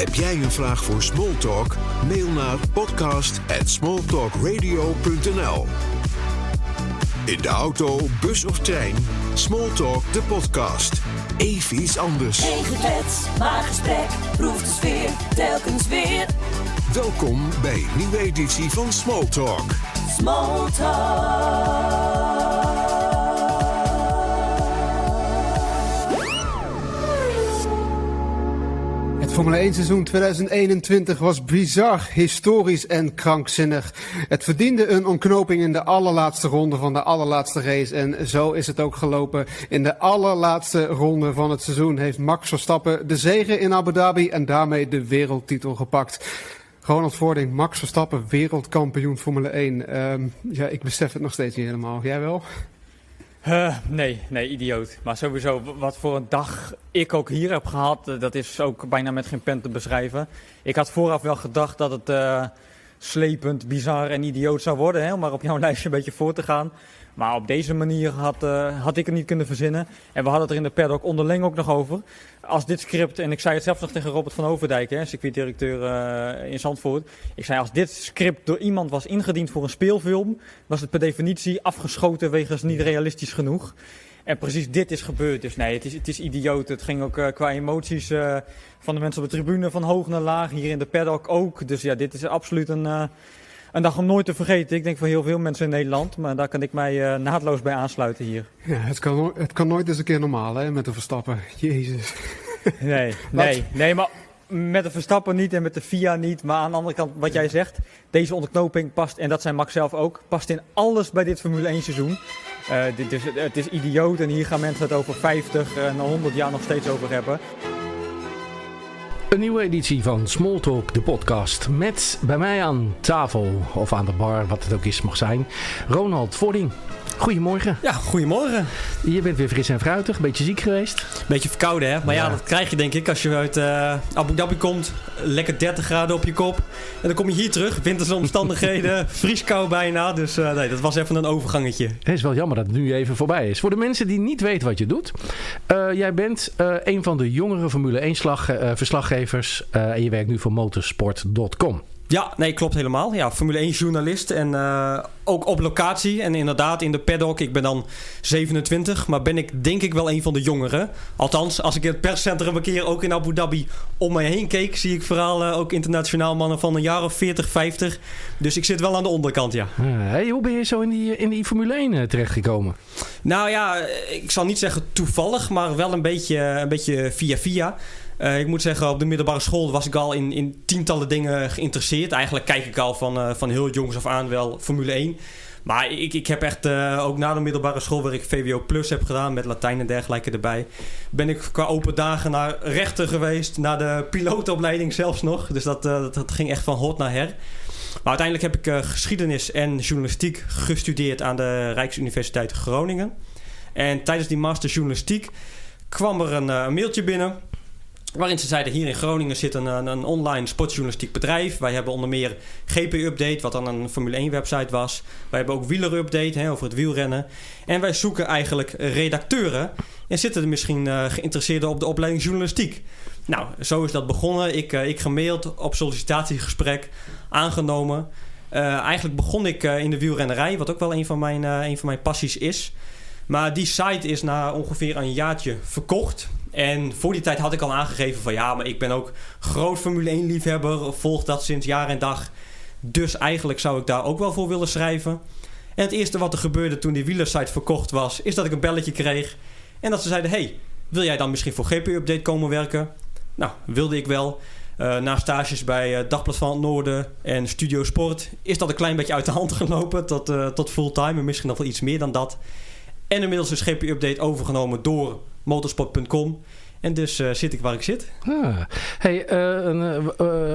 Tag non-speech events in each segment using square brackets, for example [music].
Heb jij een vraag voor Smalltalk? Mail naar podcast@smalltalkradio.nl. In de auto, bus of trein, Smalltalk de podcast. Even iets anders. Geen geklets, maar gesprek. Proef de sfeer, telkens weer. Welkom bij een nieuwe editie van Smalltalk. Het Formule 1 seizoen 2021 was bizar, historisch en krankzinnig. Het verdiende een ontknoping in de allerlaatste ronde van de allerlaatste race. En zo is het ook gelopen. In de allerlaatste ronde van het seizoen heeft Max Verstappen de zege in Abu Dhabi en daarmee de wereldtitel gepakt. Ronald Voording, Max Verstappen, wereldkampioen Formule 1. Ehm, ja, ik besef het nog steeds niet helemaal. Jij wel? Nee, nee, idioot. Maar sowieso, wat voor een dag ik ook hier heb gehad, eh, dat is ook bijna met geen pen te beschrijven. Ik had vooraf wel gedacht dat het eh, slepend, bizar en idioot zou worden, hè, om maar op jouw [laughs] lijstje een beetje voor te gaan. Maar op deze manier had, eh, had ik het niet kunnen verzinnen. En we hadden het er in de paddock onderling ook nog over. Als dit script, en ik zei het zelf nog tegen Robert van Overdijk, hè, circuitdirecteur eh, in Zandvoort. Ik zei, als dit script door iemand was ingediend voor een speelfilm, was het per definitie afgeschoten wegens niet realistisch genoeg. En precies dit is gebeurd. Dus nee, het is, het is idioot. Het ging ook eh, qua emoties van de mensen op de tribune van hoog naar laag. Hier in de paddock ook. Dus ja, dit is absoluut een, een dag om nooit te vergeten. Ik denk voor heel veel mensen in Nederland. Maar daar kan ik mij eh, naadloos bij aansluiten hier. Ja, het kan, het kan nooit eens een keer normaal hè, met de Verstappen. Jezus. Nee, [laughs] nee, nee, maar met de Verstappen niet en met de FIA niet. Maar aan de andere kant, wat jij zegt, deze onderknoping past, en dat zei Max zelf ook, past in alles bij dit Formule 1 seizoen. Eh, dit is, het is idioot en hier gaan mensen het over 50 en 100 jaar nog steeds over hebben. Een nieuwe editie van Smalltalk, de podcast. Met bij mij aan tafel, of aan de bar, wat het ook is mag zijn, Ronald Voording. Goedemorgen. Ja, goedemorgen. Je bent weer fris en fruitig, een beetje ziek geweest. Beetje verkouden, hè? Maar ja, Ja. dat krijg je denk ik als je uit eh, Abu Dhabi komt. Lekker 30 graden op je kop. En dan kom je hier terug, winterse omstandigheden, [laughs] vrieskou bijna. Dus eh, nee, dat was even een overgangetje. Het is wel jammer dat het nu even voorbij is. Voor de mensen die niet weten wat je doet. eh, jij bent een van de jongere Formule 1 slag, eh, verslaggevers. en je werkt nu voor motorsport.com. Ja, nee, klopt helemaal. Ja, Formule 1 journalist en eh, ook op locatie. En inderdaad in de paddock. Ik ben dan 27, maar ben ik denk ik wel een van de jongeren. Althans, als ik in het perscentrum een keer ook in Abu Dhabi om mij heen keek... zie ik vooral eh, ook internationaal mannen van een jaar of 40, 50. Dus ik zit wel aan de onderkant, ja. Eh, hey, hoe ben je zo in die, in die Formule 1 eh, terechtgekomen? Nou ja, ik zal niet zeggen toevallig, maar wel een beetje, een beetje via via. Eh, ik moet zeggen, op de middelbare school was ik al in, in tientallen dingen geïnteresseerd. Eigenlijk kijk ik al van, eh, van heel jongs af aan wel Formule 1. Maar ik, ik heb echt eh, ook na de middelbare school, waar ik VWO Plus heb gedaan met Latijn en dergelijke erbij, ben ik qua open dagen naar rechter geweest, naar de pilootopleiding zelfs nog. Dus dat, dat, ging echt van hot naar her. Maar uiteindelijk heb ik geschiedenis en journalistiek gestudeerd aan de Rijksuniversiteit Groningen. En tijdens die master journalistiek kwam er een, een mailtje binnen. Waarin ze zeiden: hier in Groningen zit een, een, online sportjournalistiek bedrijf. Wij hebben onder meer GP Update, wat dan een Formule 1 website was. Wij hebben ook Wieler Update hè, over het wielrennen. En wij zoeken eigenlijk redacteuren. En zitten er misschien eh, geïnteresseerden op de opleiding journalistiek. Nou, zo is dat begonnen. Ik, eh, ik gemaild op sollicitatiegesprek, aangenomen. Eh, eigenlijk begon ik in de wielrennerij, wat ook wel een van, mijn, een van mijn passies is. Maar die site is na ongeveer een jaartje verkocht. En voor die tijd had ik al aangegeven van ja, maar ik ben ook groot Formule 1 liefhebber. Volg dat sinds jaar en dag. Dus eigenlijk zou ik daar ook wel voor willen schrijven. En het eerste wat er gebeurde toen die wielersite verkocht was, is dat ik een belletje kreeg. En dat ze zeiden: Hey, wil jij dan misschien voor GP Update komen werken? Nou, wilde ik wel. Eh, na stages bij eh, Dagblad van het Noorden en Studio Sport is dat een klein beetje uit de hand [laughs] gelopen tot, eh, tot fulltime en misschien nog wel iets meer dan dat. En inmiddels is GP Update overgenomen door motorsport.com. En dus eh, zit ik waar ik zit. Ah. Hey,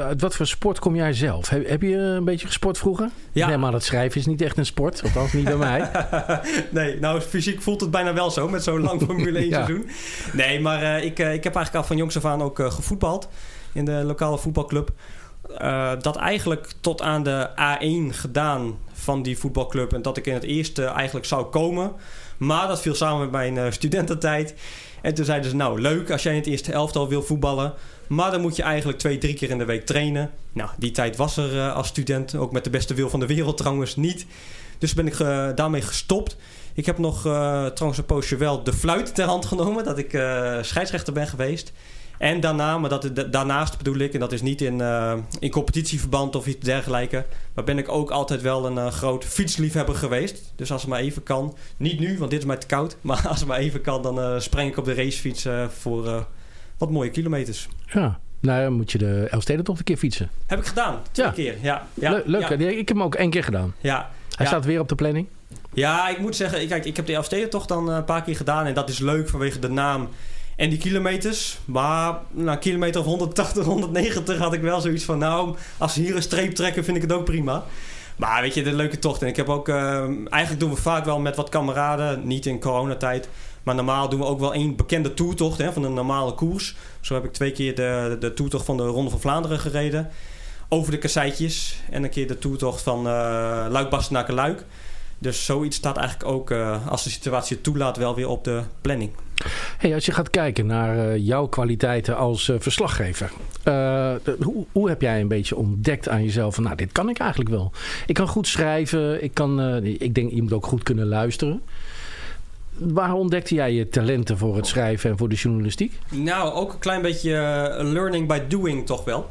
uit wat voor sport kom jij zelf? Heb, heb je een beetje gesport vroeger? Ja. Nee, maar het schrijven is niet echt een sport. Althans, niet bij mij. [laughs] nee, nou fysiek voelt het bijna wel zo met zo'n lang [laughs] Formule 1 Ja. seizoen. Nee, maar ik, ik heb eigenlijk al van jongs af aan ook gevoetbald in de lokale voetbalclub. Dat eigenlijk tot aan de A1 gedaan van die voetbalclub. En dat ik in het eerste eigenlijk zou komen. Maar dat viel samen met mijn eh, studententijd. En toen zeiden ze, nou leuk als jij in het eerste elftal wil voetballen. Maar dan moet je eigenlijk twee, drie keer in de week trainen. Nou, die tijd was er eh, als student. Ook met de beste wil van de wereld trouwens niet. Dus ben ik eh, daarmee gestopt. Ik heb nog eh, trouwens een poosje wel de fluit ter hand genomen. Dat ik scheidsrechter ben geweest. En daarna, maar dat, da- daarnaast bedoel ik, en dat is niet in, eh, in competitieverband of iets dergelijks. Maar ben ik ook altijd wel een eh, groot fietsliefhebber geweest. Dus als het maar even kan, niet nu, want dit is mij te koud. [laughs] Maar als het maar even kan, dan eh spreng ik op de racefiets voor wat mooie kilometers. Ja. Nou, dan moet je de Elfstedentocht een keer fietsen. Heb ik gedaan, twee Ja. keer. Ja, ja, Le- leuk. Ja? Ik heb hem ook één keer gedaan. ja. Hij staat weer op de planning. Ja, ik moet zeggen, kijk, ik heb de Elfstedentocht dan een paar keer gedaan. En dat is leuk vanwege de naam en die kilometers. Maar na een kilometer of 180, 190 had ik wel zoiets van... Nou, als ze hier een streep trekken, vind ik het ook prima. Maar weet je, de leuke tocht. En ik heb ook... eh, eigenlijk doen we vaak wel met wat kameraden. Niet in coronatijd. Maar normaal doen we ook wel één bekende toertocht hè, van een normale koers. Zo heb ik twee keer de, de toertocht van de Ronde van Vlaanderen gereden. Over de kasseitjes. En een keer de toertocht van eh Luik-Bastenaken-Luik. Dus zoiets staat eigenlijk ook, eh, als de situatie het toelaat, wel weer op de planning. Hey, als je gaat kijken naar eh, jouw kwaliteiten als eh, verslaggever. de- hoe, hoe heb jij een beetje ontdekt aan jezelf van nou, dit kan ik eigenlijk wel. Ik kan goed schrijven. Ik, kan, ik denk je moet ook goed kunnen luisteren. Waar ontdekte jij je talenten voor het schrijven en voor de journalistiek? Nou, ook een klein beetje learning by doing toch wel.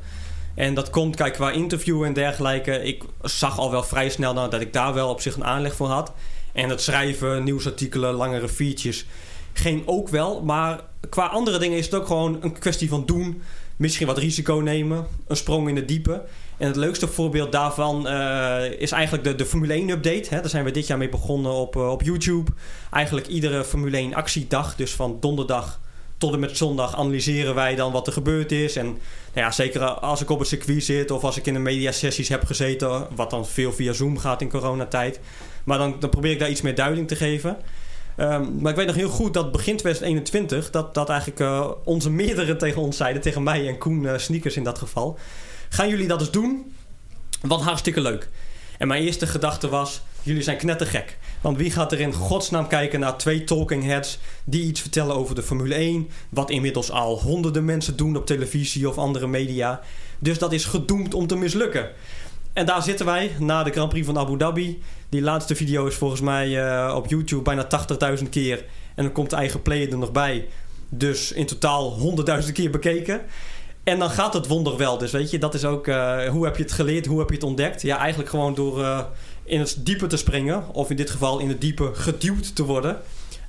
En dat komt, kijk, qua interview en dergelijke. Ik zag al wel vrij snel nou, dat ik daar wel op zich een aanleg voor had. En het schrijven, nieuwsartikelen, langere features ging ook wel. Maar qua andere dingen is het ook gewoon een kwestie van doen. Misschien wat risico nemen. Een sprong in de diepe. En het leukste voorbeeld daarvan eh, is eigenlijk de, de Formule 1 update. Hè. Daar zijn we dit jaar mee begonnen op, eh, op YouTube. Eigenlijk iedere Formule 1 actiedag. Dus van donderdag tot en met zondag analyseren wij dan wat er gebeurd is. En nou ja, zeker als ik op het circuit zit of als ik in de mediasessies heb gezeten, wat dan veel via Zoom gaat in coronatijd. Maar dan, dan probeer ik daar iets meer duiding te geven. Ehm, maar ik weet nog heel goed dat begin 2021, dat, dat eigenlijk eh, onze meerdere tegen ons zeiden, tegen mij en Koen eh, Sneakers in dat geval. Gaan jullie dat eens doen? Wat hartstikke leuk. En mijn eerste gedachte was, jullie zijn knettergek. Want wie gaat er in godsnaam kijken naar twee talking heads die iets vertellen over de Formule 1, wat inmiddels al honderden mensen doen op televisie of andere media. Dus dat is gedoemd om te mislukken. En daar zitten wij na de Grand Prix van Abu Dhabi. Die laatste video is volgens mij eh, op YouTube bijna 80.000 keer. En dan komt de eigen player er nog bij. Dus in totaal 100.000 keer bekeken. En dan gaat het wonder wel. Dus weet je, dat is ook... eh, hoe heb je het geleerd? Hoe heb je het ontdekt? Ja, eigenlijk gewoon door eh, in het diepe te springen. Of in dit geval in het diepe geduwd te worden.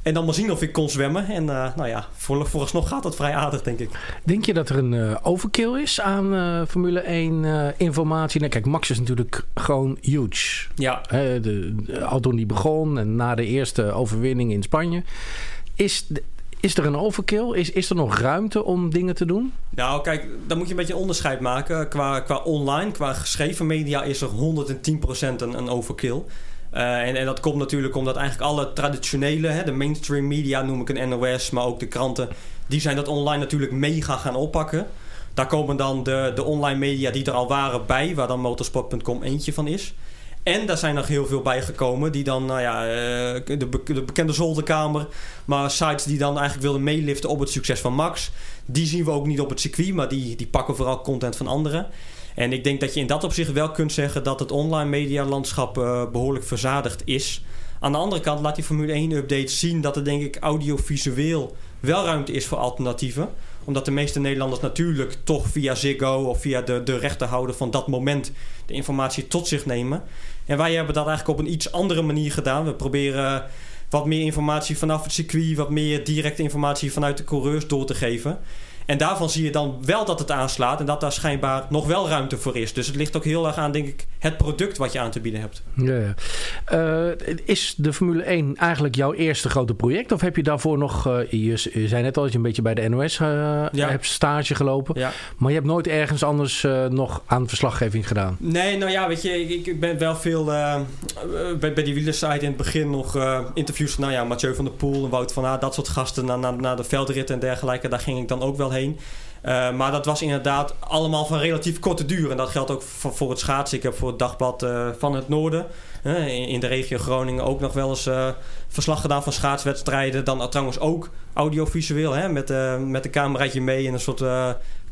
En dan maar zien of ik kon zwemmen. En eh, nou ja, voor, vooralsnog gaat dat vrij aardig, denk ik. Denk je dat er een eh, overkill is aan eh, Formule 1 eh, informatie? Nou, kijk, Max is natuurlijk gewoon huge. Ja, de, al toen die begon en na de eerste overwinning in Spanje. Is, is er een overkill? Is, is er nog ruimte om dingen te doen? Nou, kijk, dan moet je een beetje een onderscheid maken. Qua, qua online, qua geschreven media is er 110% een, een overkill. Eh, en, en dat komt natuurlijk omdat eigenlijk alle traditionele, hè, de mainstream media noem ik een NOS, maar ook de kranten, die zijn dat online natuurlijk mega gaan oppakken. Daar komen dan de, de online media die er al waren bij, waar dan motorsport.com eentje van is. En daar zijn nog heel veel bijgekomen die dan, nou ja, eh, de, be- de bekende zolderkamer, maar sites die dan eigenlijk wilden meeliften op het succes van Max. Die zien we ook niet op het circuit, maar die, die pakken vooral content van anderen. En ik denk dat je in dat opzicht wel kunt zeggen dat het online medialandschap eh, behoorlijk verzadigd is. Aan de andere kant laat die Formule 1 update zien dat er denk ik audiovisueel wel ruimte is voor alternatieven. Omdat de meeste Nederlanders natuurlijk toch via Ziggo of via de, de rechterhouder van dat moment de informatie tot zich nemen. En wij hebben dat eigenlijk op een iets andere manier gedaan. We proberen wat meer informatie vanaf het circuit, wat meer directe informatie vanuit de coureurs door te geven. En daarvan zie je dan wel dat het aanslaat en dat daar schijnbaar nog wel ruimte voor is. Dus het ligt ook heel erg aan, denk ik, het product wat je aan te bieden hebt. Ja, ja. Uh, is de Formule 1 eigenlijk jouw eerste grote project? Of heb je daarvoor nog, uh, je, je, zei net al dat je een beetje bij de NOS uh, ja. hebt stage gelopen. Ja. Maar je hebt nooit ergens anders nog aan verslaggeving gedaan? Nee, nou ja, weet je, ik, ik ben wel veel bij, bij die wielersite in het begin nog interviews. Nou ja, Mathieu van der Poel en Wout van Aert, dat soort gasten. Na, na, na de veldritten en dergelijke, daar ging ik dan ook wel Uh, maar dat was inderdaad allemaal van relatief korte duur. En dat geldt ook voor, het schaatsen. Ik heb voor het dagblad uh, van het Noorden in, de regio Groningen ook nog wel eens verslag gedaan van schaatswedstrijden. Dan trouwens ook audiovisueel hè, met, met een cameraatje mee en een soort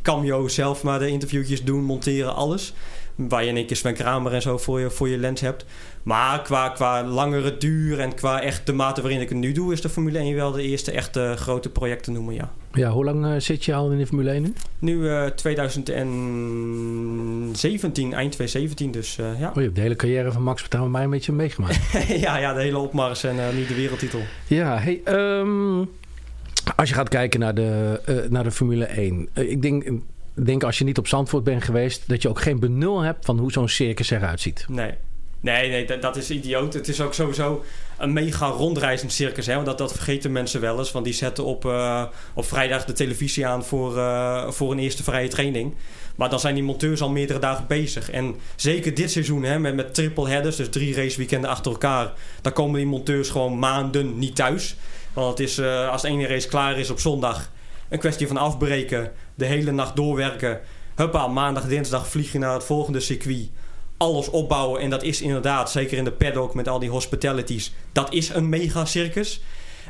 cameo zelf maar de interviewtjes doen, monteren, alles. Waar je in één keer Sven Kramer en zo voor je, voor je lens hebt. Maar qua, qua langere duur en qua echt de mate waarin ik het nu doe, is de Formule 1 wel de eerste echte grote project te noemen, ja. Ja, hoe lang uh, zit je al in de Formule 1 nu? Nu uh, 2017, eind 2017, dus uh, ja. Oh, je hebt de hele carrière van Max Verstappen mij een beetje meegemaakt. [laughs] ja, ja, de hele opmars en nu de wereldtitel. Ja, hey, um, als je gaat kijken naar de, naar de Formule 1. ik denk denk als je niet op Zandvoort bent geweest, dat je ook geen benul hebt van hoe zo'n circus eruit ziet. Nee. Nee, nee dat, is idioot. Het is ook sowieso een mega rondreizend circus. Hè? Want dat, dat vergeten mensen wel eens. Want die zetten op, uh, op vrijdag de televisie aan voor, uh, voor een eerste vrije training. Maar dan zijn die monteurs al meerdere dagen bezig. En zeker dit seizoen hè, met, met triple headers, dus drie raceweekenden achter elkaar. Dan komen die monteurs gewoon maanden niet thuis. Want het is, uh, als de ene race klaar is op zondag, een kwestie van afbreken. De hele nacht doorwerken. Huppa, maandag, dinsdag vlieg je naar het volgende circuit alles opbouwen. En dat is inderdaad, zeker in de paddock met al die hospitalities, dat is een mega circus.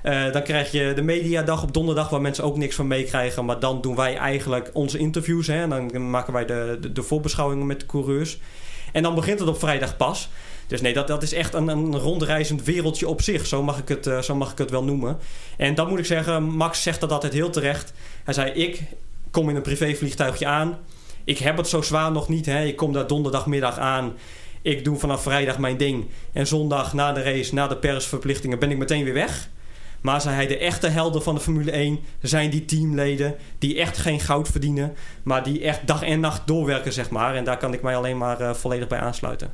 Uh, dan krijg je de mediadag op donderdag, waar mensen ook niks van meekrijgen. Maar dan doen wij eigenlijk onze interviews. Hè, en dan maken wij de, de, voorbeschouwingen met de coureurs. En dan begint het op vrijdag pas. Dus nee, dat, dat is echt een, een rondreizend wereldje op zich. Zo mag, ik het, uh, zo mag ik het wel noemen. En dan moet ik zeggen, Max zegt dat altijd heel terecht. Hij zei, ik kom in een privévliegtuigje aan ik heb het zo zwaar nog niet. Hè. Ik kom daar donderdagmiddag aan. Ik doe vanaf vrijdag mijn ding. En zondag na de race, na de persverplichtingen, ben ik meteen weer weg. Maar zei hij, de echte helden van de Formule 1 zijn die teamleden die echt geen goud verdienen, maar die echt dag en nacht doorwerken, zeg maar. En daar kan ik mij alleen maar uh, volledig bij aansluiten.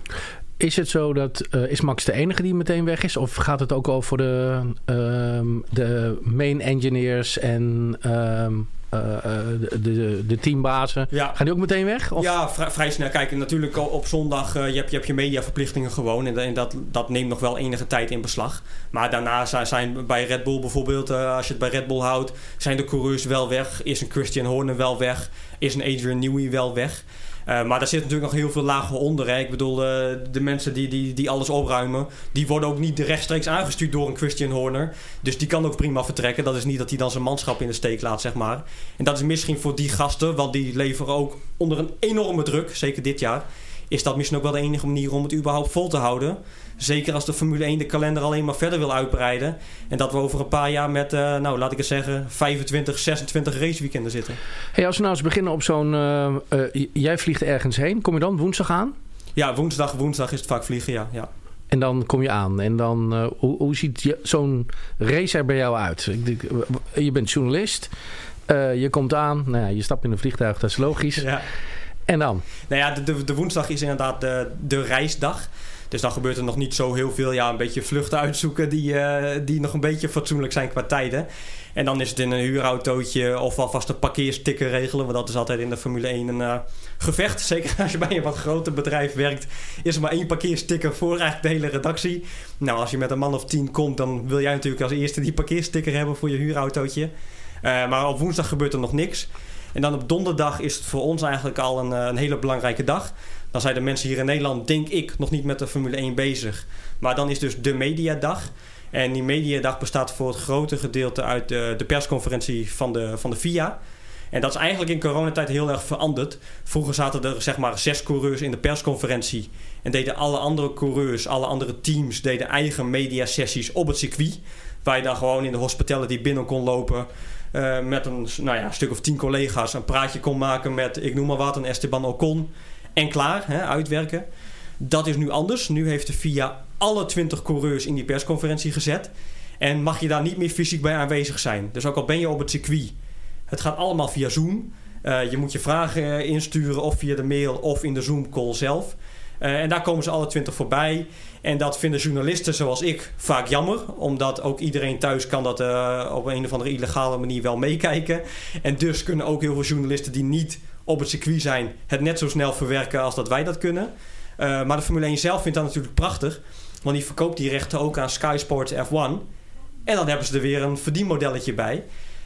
Is het zo dat, uh, is Max de enige die meteen weg is? Of gaat het ook over de, uh, de main engineers en ehm, de, de, de, teambazen. Ja. Gaan die ook meteen weg? Of? Ja, vrij, vrij, snel. Kijk, natuurlijk op zondag, je, hebt, je hebt je mediaverplichtingen gewoon. En, en, dat, dat neemt nog wel enige tijd in beslag. Maar daarna zijn, zijn bij Red Bull bijvoorbeeld, als je het bij Red Bull houdt, zijn de coureurs wel weg. Is een Christian Horner wel weg? Is een Adrian Newey wel weg? Uh, maar daar zit natuurlijk nog heel veel lagen onder. Ik bedoel, uh, de mensen die, die, die alles opruimen, die worden ook niet rechtstreeks aangestuurd door een Christian Horner. Dus die kan ook prima vertrekken. Dat is niet dat hij dan zijn manschap in de steek laat, zeg maar. En dat is misschien voor die gasten, want die leveren ook onder een enorme druk, zeker dit jaar. Is dat misschien ook wel de enige manier om het überhaupt vol te houden? Zeker als de Formule 1 de kalender alleen maar verder wil uitbreiden. En dat we over een paar jaar met, uh, nou laat ik het zeggen, 25, 26 raceweekenden zitten. Hey, als we nou eens beginnen op zo'n. Uh, uh, jij vliegt ergens heen. Kom je dan woensdag aan? Ja, woensdag, woensdag is het vaak vliegen, ja. ja. En dan kom je aan. En dan, hoe, hoe, ziet zo'n race er bij jou uit? Je bent journalist. je komt aan. Nou ja, je stapt in een vliegtuig, dat is logisch. Ja. En dan? Nou ja, de, de, de woensdag is inderdaad de, de reisdag. Dus dan gebeurt er nog niet zo heel veel. Ja, een beetje vluchten uitzoeken die, uh, die nog een beetje fatsoenlijk zijn qua tijden. En dan is het in een huurautootje of alvast een parkeersticker regelen. Want dat is altijd in de Formule 1 een uh, gevecht. Zeker als je bij een wat groter bedrijf werkt, is er maar één parkeersticker voor eigenlijk de hele redactie. Nou, als je met een man of tien komt, dan wil jij natuurlijk als eerste die parkeersticker hebben voor je huurautootje. Uh, maar op woensdag gebeurt er nog niks. En dan op donderdag is het voor ons eigenlijk al een, een hele belangrijke dag. Dan zijn de mensen hier in Nederland, denk ik, nog niet met de Formule 1 bezig. Maar dan is dus de mediadag. En die mediadag bestaat voor het grote gedeelte uit de, de persconferentie van de, van de FIA. En dat is eigenlijk in coronatijd heel erg veranderd. Vroeger zaten er zeg maar zes coureurs in de persconferentie. En deden alle andere coureurs, alle andere teams, deden eigen mediasessies op het circuit. Waar je dan gewoon in de hospitality binnen kon lopen. Uh, met een nou ja, stuk of tien collega's een praatje kon maken met, ik noem maar wat, een Esteban Ocon en klaar, hè, uitwerken. Dat is nu anders. Nu heeft de FIA alle 20 coureurs in die persconferentie gezet. En mag je daar niet meer fysiek bij aanwezig zijn. Dus ook al ben je op het circuit, Het gaat allemaal via Zoom. je moet je vragen insturen of via de mail of in de Zoom call zelf. en daar komen ze alle twintig voorbij. En dat vinden journalisten zoals ik vaak jammer. Omdat ook iedereen thuis kan dat op een of andere illegale manier wel meekijken. En dus kunnen ook heel veel journalisten die niet op het circuit zijn... het net zo snel verwerken als dat wij dat kunnen. maar de Formule 1 zelf vindt dat natuurlijk prachtig. Want die verkoopt die rechten ook aan Sky Sports F1. En dan hebben ze er weer een verdienmodelletje bij.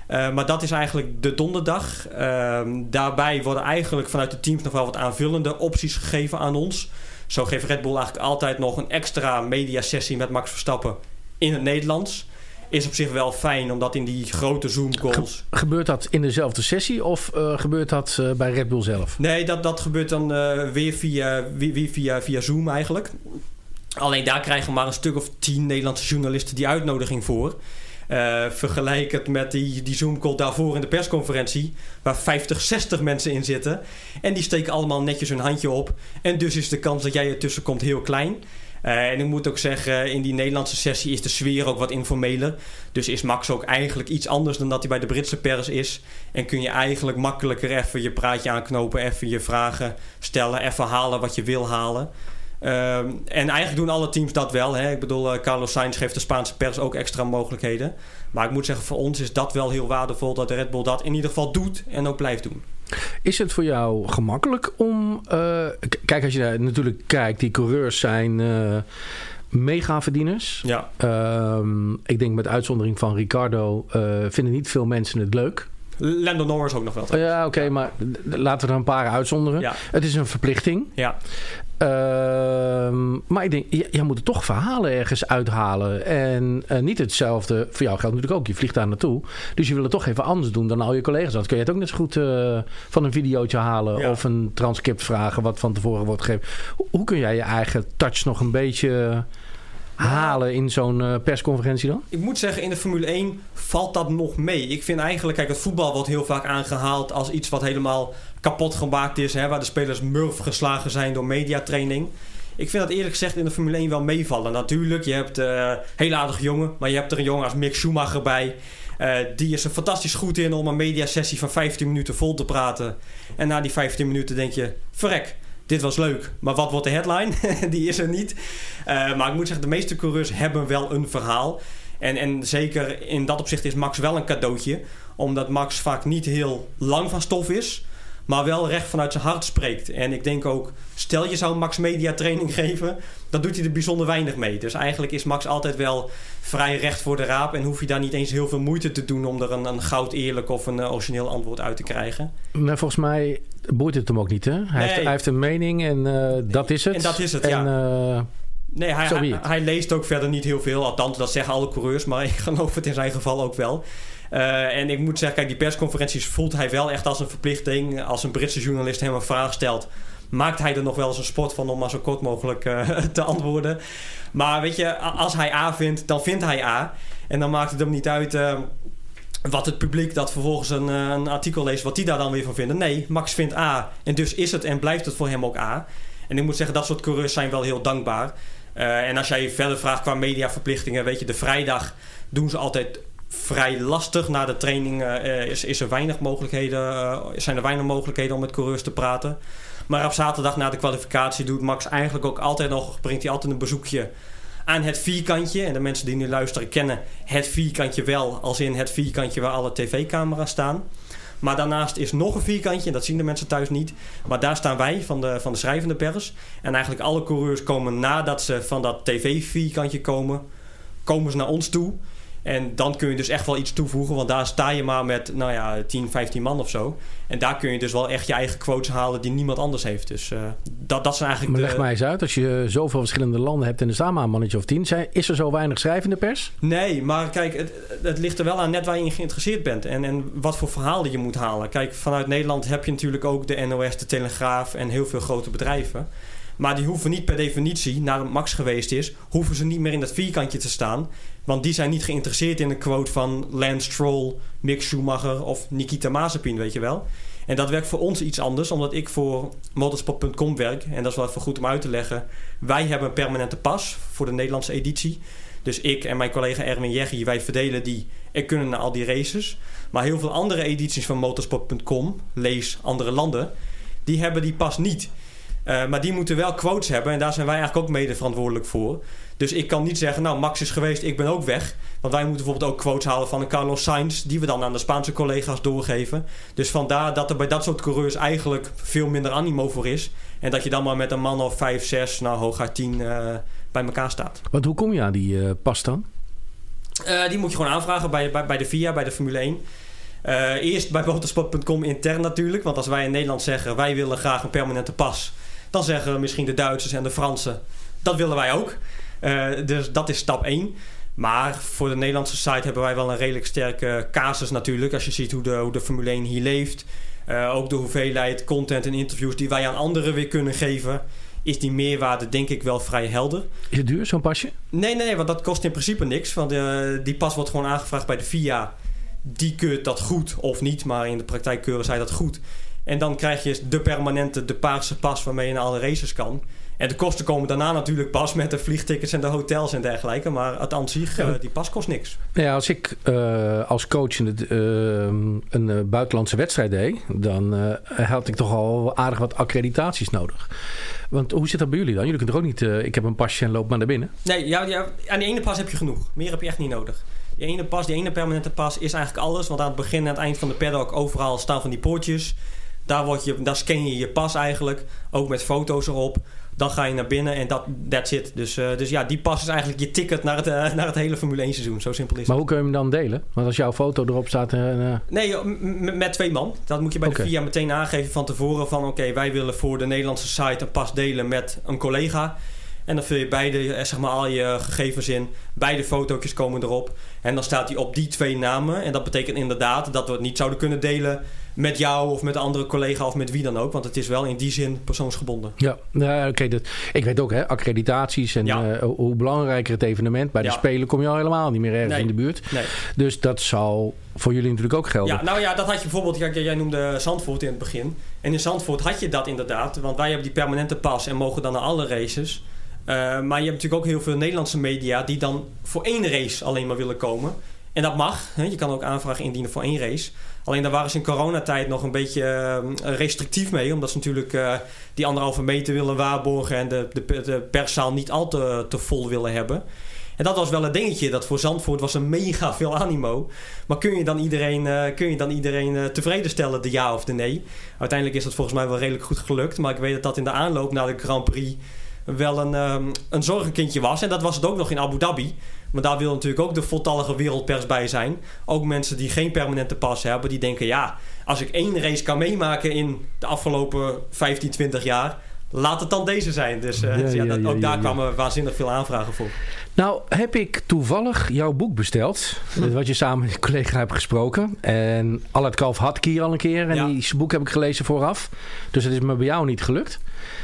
Uh, maar dat is eigenlijk de donderdag. Uh, daarbij worden eigenlijk vanuit de teams nog wel wat aanvullende opties gegeven aan ons. Zo geeft Red Bull eigenlijk altijd nog een extra mediasessie met Max Verstappen in het Nederlands. Is op zich wel fijn, omdat in die grote Zoom-calls... gebeurt dat in dezelfde sessie of uh, gebeurt dat bij Red Bull zelf? Nee, dat, dat gebeurt dan weer, via, weer via, via Zoom eigenlijk. Alleen daar krijgen maar een stuk of tien Nederlandse journalisten die uitnodiging voor. Vergelijk het met die, die Zoom-call daarvoor in de persconferentie, waar 50, 60 mensen in zitten. En die steken allemaal netjes hun handje op. En dus is de kans dat jij ertussen komt heel klein. Uh, en ik moet ook zeggen, in die Nederlandse sessie is de sfeer ook wat informeler. Dus is Max ook eigenlijk iets anders dan dat hij bij de Britse pers is. En kun je eigenlijk makkelijker even je praatje aanknopen, even je vragen stellen, even halen wat je wil halen. Ehm, en eigenlijk doen alle teams dat wel. Hè. Ik bedoel, uh, Carlos Sainz geeft de Spaanse pers ook extra mogelijkheden. Maar ik moet zeggen, voor ons is dat wel heel waardevol dat de Red Bull dat in ieder geval doet en ook blijft doen. Is het voor jou gemakkelijk om. Uh, kijk, als je daar natuurlijk kijkt, die coureurs zijn. Uh, mega-verdieners. Ja. Uh, ik denk met uitzondering van Ricardo vinden niet veel mensen het leuk. Lando Norris ook nog wel. Ja, oké, maar laten we er een paar uitzonderen. Ja. Het is een verplichting. Ja. Ehm, maar ik denk, jij moet er toch verhalen ergens uithalen. En uh, niet hetzelfde. Voor jou geldt natuurlijk ook. Je vliegt daar naartoe. Dus je wil het toch even anders doen dan al je collega's. Dat kun je het ook net zo goed uh, van een videootje halen. Of een transcript vragen wat van tevoren wordt gegeven. Hoe kun jij je eigen touch nog een beetje halen in zo'n uh, persconferentie dan? Ik moet zeggen, in de Formule 1 valt dat nog mee. Ik vind eigenlijk, kijk, het voetbal wordt heel vaak aangehaald als iets wat helemaal kapot gemaakt is. Hè, waar de spelers murf geslagen zijn door mediatraining. Ik vind dat eerlijk gezegd in de Formule 1 wel meevallen. Natuurlijk, je hebt uh, heel aardig jongen, maar je hebt er een jongen als Mick Schumacher bij. Uh, die is er fantastisch goed in om een mediasessie van 15 minuten vol te praten. En na die 15 minuten denk je, verrek, dit was leuk. Maar wat wordt de headline? [laughs] die is er niet. Uh, maar ik moet zeggen, de meeste coureurs hebben wel een verhaal. En, en zeker in dat opzicht is Max wel een cadeautje. Omdat Max vaak niet heel lang van stof is maar wel recht vanuit zijn hart spreekt. En ik denk ook, stel je zou Max media training [laughs] geven, dan doet hij er bijzonder weinig mee. Dus eigenlijk is Max altijd wel vrij recht voor de raap en hoef je daar niet eens heel veel moeite te doen om er een, een goud eerlijk of een uh, origineel antwoord uit te krijgen. Maar volgens mij boeit het hem ook niet, hè? Hij, heeft, hij heeft, een mening en uh, dat is het. En dat is het, en, ja. Uh, Nee, hij, hij, hij, leest ook verder niet heel veel. Althans, dat zeggen alle coureurs. Maar [laughs] ik geloof het in zijn geval ook wel. Uh, en ik moet zeggen, kijk, die persconferenties voelt hij wel echt als een verplichting. Als een Britse journalist hem een vraag stelt, maakt hij er nog wel eens een sport van om maar zo kort mogelijk uh, [laughs] te antwoorden. Maar weet je, als hij A vindt, dan vindt hij A. En dan maakt het hem niet uit uh, wat het publiek dat vervolgens een, een, artikel leest, wat die daar dan weer van vinden. Nee, Max vindt A. En dus is het en blijft het voor hem ook A. En ik moet zeggen, dat soort coureurs zijn wel heel dankbaar. en als jij verder vraagt qua mediaverplichtingen, weet je, de vrijdag doen ze altijd vrij lastig. Na de training uh, is, is er weinig mogelijkheden, uh, zijn er weinig mogelijkheden om met coureurs te praten. Maar op zaterdag na de kwalificatie doet Max eigenlijk ook altijd nog, brengt hij altijd een bezoekje aan het vierkantje. En de mensen die nu luisteren kennen het vierkantje wel, als in het vierkantje waar alle tv-camera's staan. Maar daarnaast is nog een vierkantje, en dat zien de mensen thuis niet. Maar daar staan wij van de, van de schrijvende pers. En eigenlijk alle coureurs komen nadat ze van dat tv-vierkantje komen, komen ze naar ons toe. En dan kun je dus echt wel iets toevoegen. Want daar sta je maar met nou ja, 10, 15 man of zo. En daar kun je dus wel echt je eigen quotes halen die niemand anders heeft. Dus uh, dat, dat zijn eigenlijk. Maar leg mij eens uit, als je zoveel verschillende landen hebt en er staan maar een mannetje of tien, is er zo weinig schrijvende pers? Nee, maar kijk, het, het ligt er wel aan net waar je in geïnteresseerd bent. En, en wat voor verhalen je moet halen. Kijk, vanuit Nederland heb je natuurlijk ook de NOS, de Telegraaf en heel veel grote bedrijven. Maar die hoeven niet per definitie, naar Max geweest is, hoeven ze niet meer in dat vierkantje te staan. Want die zijn niet geïnteresseerd in een quote van Lance Stroll, Mick Schumacher of Nikita Mazepin, weet je wel. En dat werkt voor ons iets anders, omdat ik voor motorsport.com werk. En dat is wel even goed om uit te leggen. Wij hebben een permanente pas voor de Nederlandse editie. Dus ik en mijn collega Erwin Jeggi, wij verdelen die en kunnen naar al die races. Maar heel veel andere edities van motorsport.com, lees andere landen, die hebben die pas niet. Uh, maar die moeten wel quotes hebben en daar zijn wij eigenlijk ook mede verantwoordelijk voor. Dus ik kan niet zeggen, nou Max is geweest, ik ben ook weg. Want wij moeten bijvoorbeeld ook quotes halen van een Carlos Sainz, die we dan aan de Spaanse collega's doorgeven. Dus vandaar dat er bij dat soort coureurs eigenlijk veel minder animo voor is. En dat je dan maar met een man of 5, 6, nou hooguit 10 uh, bij elkaar staat. Want hoe kom je aan die uh, pas dan? Die moet je gewoon aanvragen bij, bij, bij de FIA, bij de Formule 1. Uh, eerst bij motorsport.com intern natuurlijk. Want als wij in Nederland zeggen wij willen graag een permanente pas, dan zeggen misschien de Duitsers en de Fransen dat willen wij ook. Uh, dus dat is stap 1. Maar voor de Nederlandse site hebben wij wel een redelijk sterke casus natuurlijk. Als je ziet hoe de, hoe de Formule 1 hier leeft. Uh, ook de hoeveelheid content en interviews die wij aan anderen weer kunnen geven. Is die meerwaarde denk ik wel vrij helder. Is het duur zo'n pasje? Nee, nee, nee, want dat kost in principe niks. Want uh, die pas wordt gewoon aangevraagd bij de FIA. Die keurt dat goed of niet, maar in de praktijk keuren zij dat goed. En dan krijg je de permanente, de paarse pas waarmee je naar alle races kan. En de kosten komen daarna natuurlijk pas met de vliegtickets en de hotels en dergelijke. Maar het aan zich, uh, die pas kost niks. Ja, als ik uh, als coach in het, uh, een buitenlandse wedstrijd deed, dan had ik toch al aardig wat accreditaties nodig. Want hoe zit dat bij jullie dan? Jullie kunnen er ook niet, ik heb een pasje en loop maar naar binnen. Nee, ja, ja, aan die ene pas heb je genoeg. Meer heb je echt niet nodig. Die ene pas, die ene permanente pas is eigenlijk alles. Want aan het begin en aan het eind van de paddock overal staan van die poortjes. Daar, word je, daar scan je je pas eigenlijk. Ook met foto's erop. Dan ga je naar binnen en dat that's it. Dus, uh, dus ja, die pas is eigenlijk je ticket naar het, uh, naar het hele Formule 1 seizoen. Zo simpel is maar het. hoe kun je hem dan delen? Want als jouw foto erop staat... Uh... Nee, met twee man. Dat moet je bij okay. de VIA meteen aangeven van tevoren. Van oké, okay, wij willen voor de Nederlandse site een pas delen met een collega. En dan vul je beide, zeg maar, al je gegevens in. Beide fotootjes komen erop. En dan staat hij op die twee namen. En dat betekent inderdaad dat we het niet zouden kunnen delen met jou of met een andere collega of met wie dan ook. Want het is wel in die zin persoonsgebonden. Ja, nou, oké. Okay, ik weet ook, hè, accreditaties en ja. uh, hoe belangrijker het evenement. Bij de ja. Spelen kom je al helemaal niet meer ergens nee. in de buurt. Nee. Dus dat zal voor jullie natuurlijk ook gelden. Ja, nou ja, dat had je bijvoorbeeld, jij noemde Zandvoort in het begin. En in Zandvoort had je dat inderdaad. Want wij hebben die permanente pas en mogen dan naar alle races. Uh, maar je hebt natuurlijk ook heel veel Nederlandse media die dan voor één race alleen maar willen komen. En dat mag. Hè? Je kan ook aanvragen indienen voor één race. Alleen daar waren ze in coronatijd nog een beetje uh, restrictief mee. Omdat ze natuurlijk uh, die anderhalve meter willen waarborgen. En de, de, perszaal niet al te, te vol willen hebben. En dat was wel een dingetje. Dat voor Zandvoort was een mega veel animo. Maar kun je dan iedereen, kun je dan iedereen tevreden stellen, de ja of de nee? Uiteindelijk is dat volgens mij wel redelijk goed gelukt. Maar ik weet dat dat in de aanloop naar de Grand Prix wel een, um, een zorgenkindje was. En dat was het ook nog in Abu Dhabi. Maar daar wil natuurlijk ook de voltallige wereldpers bij zijn. Ook mensen die geen permanente pas hebben, die denken: ja, als ik één race kan meemaken in de afgelopen 15, 20 jaar, laat het dan deze zijn. Dus, uh, ja, dus ja, dat, ook daar kwamen waanzinnig veel aanvragen voor. Nou, heb ik toevallig jouw boek besteld. Hm. Wat je samen met een collega hebt gesproken. En Allard Kalf had ik hier al een keer. En die boek heb ik gelezen vooraf. Dus het is me bij jou niet gelukt.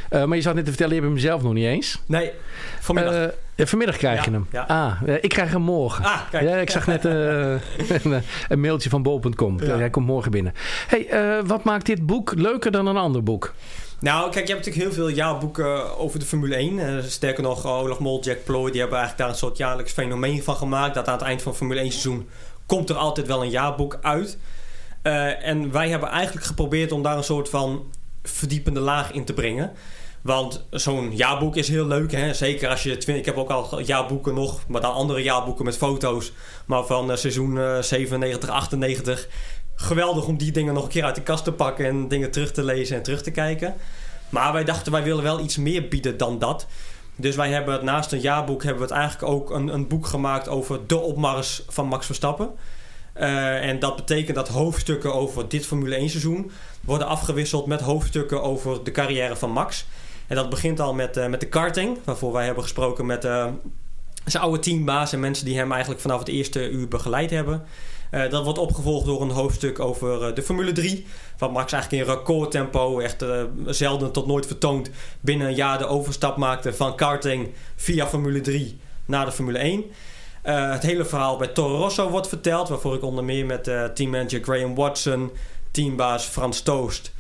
Uh, maar je zat net te vertellen, je hebt hem zelf nog niet eens. Nee, vanmiddag. Uh, ja, vanmiddag krijg je hem. Ja. Ah, ik krijg hem morgen. Ah, kijk. Ja, ik zag net [laughs] een, een, mailtje van bol.com. Hij komt morgen binnen. hey, wat maakt dit boek leuker dan een ander boek? Nou, kijk, je hebt natuurlijk heel veel jaarboeken over de Formule 1. Uh, sterker nog, Olaf Mol, Jack Ploy, die hebben eigenlijk daar een soort jaarlijks fenomeen van gemaakt. Dat aan het eind van het Formule 1 seizoen komt er altijd wel een jaarboek uit. Uh, en wij hebben eigenlijk geprobeerd om daar een soort van verdiepende laag in te brengen. Want zo'n jaarboek is heel leuk. Hè? Zeker als je... Ik heb ook al jaarboeken nog, maar dan andere jaarboeken met foto's. Maar van uh, seizoen uh, 97, 98 geweldig om die dingen nog een keer uit de kast te pakken en dingen terug te lezen en terug te kijken. Maar wij dachten, wij willen wel iets meer bieden dan dat. Dus wij hebben naast een jaarboek hebben we het eigenlijk ook een, een boek gemaakt over de opmars van Max Verstappen. Uh, en dat betekent dat hoofdstukken over dit Formule 1 seizoen worden afgewisseld met hoofdstukken over de carrière van Max. En dat begint al met, uh, met de karting, waarvoor wij hebben gesproken met uh, zijn oude teambaas en mensen die hem eigenlijk vanaf het eerste uur begeleid hebben. Uh, dat wordt opgevolgd door een hoofdstuk over de Formule 3. Wat Max eigenlijk in recordtempo, echt zelden tot nooit vertoond, binnen een jaar de overstap maakte van karting via Formule 3 naar de Formule 1. het hele verhaal bij Toro Rosso wordt verteld, waarvoor ik onder meer met teammanager Graham Watson, teambaas Frans Toost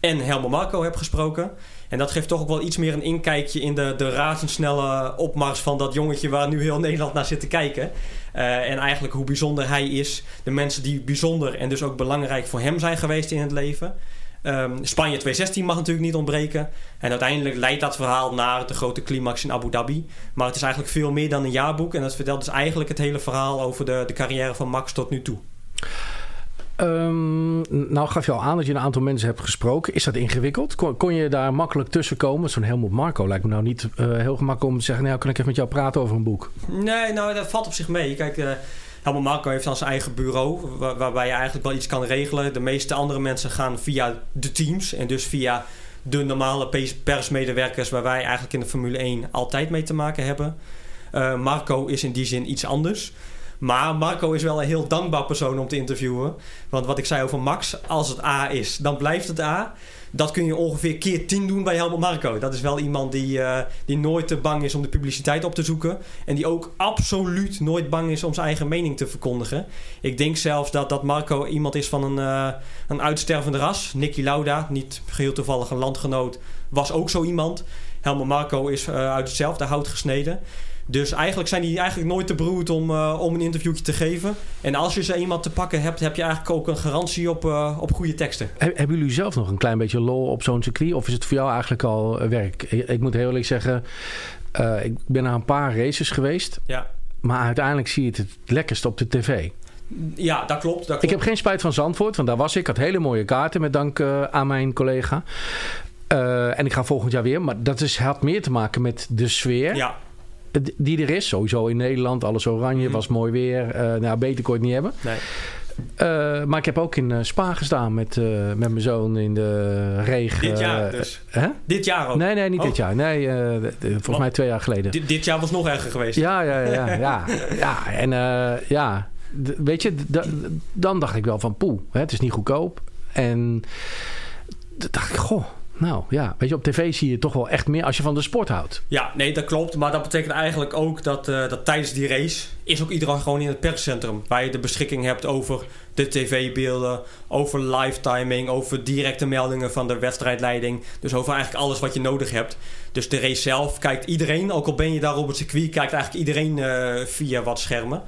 en Helmut Marco heb gesproken. En dat geeft toch ook wel iets meer een inkijkje in de, de razendsnelle opmars van dat jongetje waar nu heel Nederland naar zit te kijken. Uh, en eigenlijk hoe bijzonder hij is. De mensen die bijzonder en dus ook belangrijk voor hem zijn geweest in het leven. Um, Spanje 2016 mag natuurlijk niet ontbreken. En uiteindelijk leidt dat verhaal naar de grote climax in Abu Dhabi. Maar het is eigenlijk veel meer dan een jaarboek. En dat vertelt dus eigenlijk het hele verhaal over de, de carrière van Max tot nu toe. Um, nou gaf je al aan dat je een aantal mensen hebt gesproken. Is dat ingewikkeld? Kon, je daar makkelijk tussen komen? Zo'n Helmut Marco lijkt me nou niet uh, heel gemakkelijk om te zeggen... nou, kan ik even met jou praten over een boek? Nee, nou, dat valt op zich mee. Kijk, uh, Marco heeft dan zijn eigen bureau... Waar, waarbij je eigenlijk wel iets kan regelen. De meeste andere mensen gaan via de teams... en dus via de normale persmedewerkers... waar wij eigenlijk in de Formule 1 altijd mee te maken hebben. Uh, Marco is in die zin iets anders... Maar Marco is wel een heel dankbaar persoon om te interviewen. Want wat ik zei over Max, als het A is, dan blijft het A. Dat kun je ongeveer keer 10 doen bij Helmut Marco. Dat is wel iemand die, uh, die nooit te bang is om de publiciteit op te zoeken. En die ook absoluut nooit bang is om zijn eigen mening te verkondigen. Ik denk zelfs dat, dat Marco iemand is van een, uh, een uitstervende ras. Nicky Lauda, niet geheel toevallig een landgenoot, was ook zo iemand. Helmut Marco is uh, uit hetzelfde hout gesneden. Dus eigenlijk zijn die eigenlijk nooit te beroerd om, uh, om een interviewtje te geven. En als je ze eenmaal te pakken hebt, heb je eigenlijk ook een garantie op, uh, op goede teksten. He, hebben jullie zelf nog een klein beetje lol op zo'n circuit? Of is het voor jou eigenlijk al werk? Ik, ik moet heel eerlijk zeggen, uh, ik ben naar een paar races geweest. Ja. Maar uiteindelijk zie je het het lekkerst op de tv. Ja, dat klopt, dat klopt. Ik heb geen spijt van Zandvoort, want daar was ik. Ik had hele mooie kaarten met dank aan mijn collega. en ik ga volgend jaar weer. Maar dat is, had meer te maken met de sfeer. Ja die er is. Sowieso in Nederland. Alles oranje, mm. was mooi weer. Uh, nou, beter kon je het niet hebben. Nee. Uh, maar ik heb ook in uh, Spa gestaan met, uh, met mijn zoon in de regen. Dit jaar dus? Hè? Dit jaar ook? Nee, nee, niet oh. dit jaar. Nee, volgens mij twee jaar geleden. Dit, dit, jaar was nog erger geweest? Ja, ja, ja. ja, ja. [laughs] En ja, weet je, dan dacht ik wel van poeh, het is niet goedkoop. En dacht ik, goh, nou ja, weet je, op tv zie je toch wel echt meer als je van de sport houdt. Ja, nee, dat klopt. Maar dat betekent eigenlijk ook dat, uh, dat tijdens die race is ook iedereen gewoon in het perscentrum. Waar je de beschikking hebt over de tv-beelden, over live timing, over directe meldingen van de wedstrijdleiding. Dus over eigenlijk alles wat je nodig hebt. Dus de race zelf kijkt iedereen, ook al ben je daar op het circuit, kijkt eigenlijk iedereen uh, via wat schermen.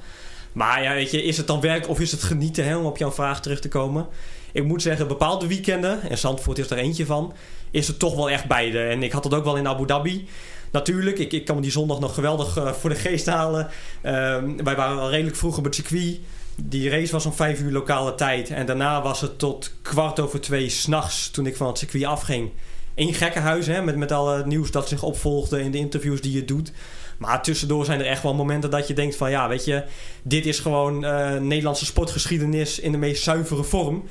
Maar ja, weet je, is het dan werk of is het genieten, om op jouw vraag terug te komen? Ik moet zeggen, bepaalde weekenden, en Zandvoort is er eentje van, is het toch wel echt beide. En ik had het ook wel in Abu Dhabi. Natuurlijk, ik, ik kan me die zondag nog geweldig uh, voor de geest halen. Um, wij waren al redelijk vroeg op het circuit. Die race was om vijf uur lokale tijd. En daarna was het tot kwart over twee s'nachts toen ik van het circuit afging. In gekkenhuis, hè, met, met al het nieuws dat zich opvolgde in de interviews die je doet. Maar tussendoor zijn er echt wel momenten dat je denkt van ja, weet je, dit is gewoon uh, Nederlandse sportgeschiedenis in de meest zuivere vorm.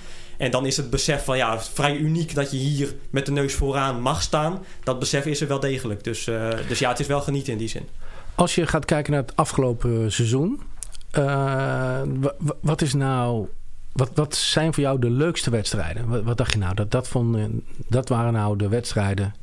En dan is het besef van ja, vrij uniek dat je hier met de neus vooraan mag staan. Dat besef is er wel degelijk. Dus, uh, dus ja, het is wel genieten in die zin. Als je gaat kijken naar het afgelopen seizoen. Uh, wat is nou. Wat, wat zijn voor jou de leukste wedstrijden? Wat, wat dacht je nou? Dat, dat, vond, dat waren nou de wedstrijden.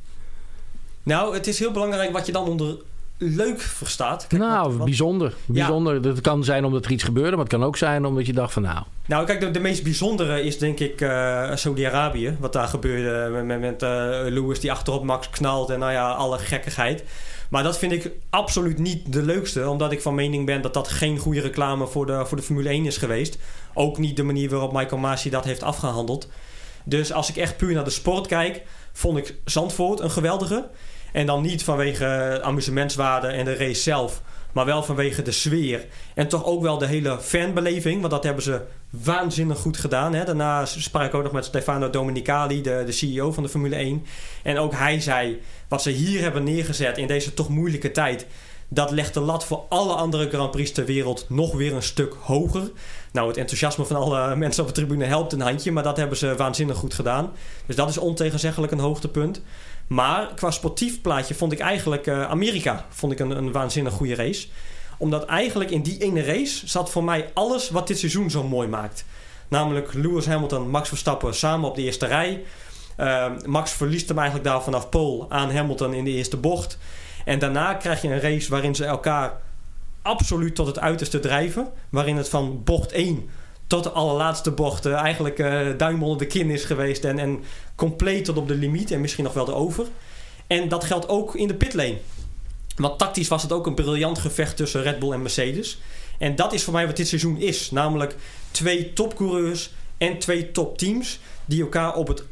Nou, het is heel belangrijk wat je dan onder leuk verstaat. Kijk, nou, wat, bijzonder. bijzonder. Ja. Dat kan zijn omdat er iets gebeurde, maar het kan ook zijn omdat je dacht van nou... Nou, kijk, de, de meest bijzondere is denk ik uh, Saudi-Arabië. Wat daar gebeurde met, met, met uh, Lewis die achterop Max knalt en nou ja, alle gekkigheid. Maar dat vind ik absoluut niet de leukste. Omdat ik van mening ben dat dat geen goede reclame voor de, voor de Formule 1 is geweest. Ook niet de manier waarop Michael Masi dat heeft afgehandeld. Dus als ik echt puur naar de sport kijk, vond ik Zandvoort een geweldige. En dan niet vanwege amusementswaarde en de race zelf. Maar wel vanwege de sfeer. En toch ook wel de hele fanbeleving. Want dat hebben ze waanzinnig goed gedaan. Hè. Daarna sprak ik ook nog met Stefano Domenicali, de, de CEO van de Formule 1. En ook hij zei: wat ze hier hebben neergezet in deze toch moeilijke tijd. Dat legt de lat voor alle andere Grand Prix ter wereld nog weer een stuk hoger. Nou, het enthousiasme van alle [laughs] mensen op de tribune helpt een handje, maar dat hebben ze waanzinnig goed gedaan. Dus dat is ontegenzeggelijk een hoogtepunt. Maar qua sportief plaatje vond ik eigenlijk uh, Amerika vond ik een, een waanzinnig goede race. Omdat eigenlijk in die ene race zat voor mij alles wat dit seizoen zo mooi maakt. Namelijk Lewis Hamilton, Max Verstappen samen op de eerste rij. Uh, Max verliest hem eigenlijk daar vanaf pole aan Hamilton in de eerste bocht. En daarna krijg je een race waarin ze elkaar absoluut tot het uiterste drijven. Waarin het van bocht 1 tot de allerlaatste bocht eh, eigenlijk uh, duim onder de kin is geweest. En, en compleet tot op de limiet en misschien nog wel de over. En dat geldt ook in de pitlane. Want tactisch was het ook een briljant gevecht tussen Red Bull en Mercedes. En dat is voor mij wat dit seizoen is. Namelijk twee topcoureurs en twee topteams die elkaar op, het,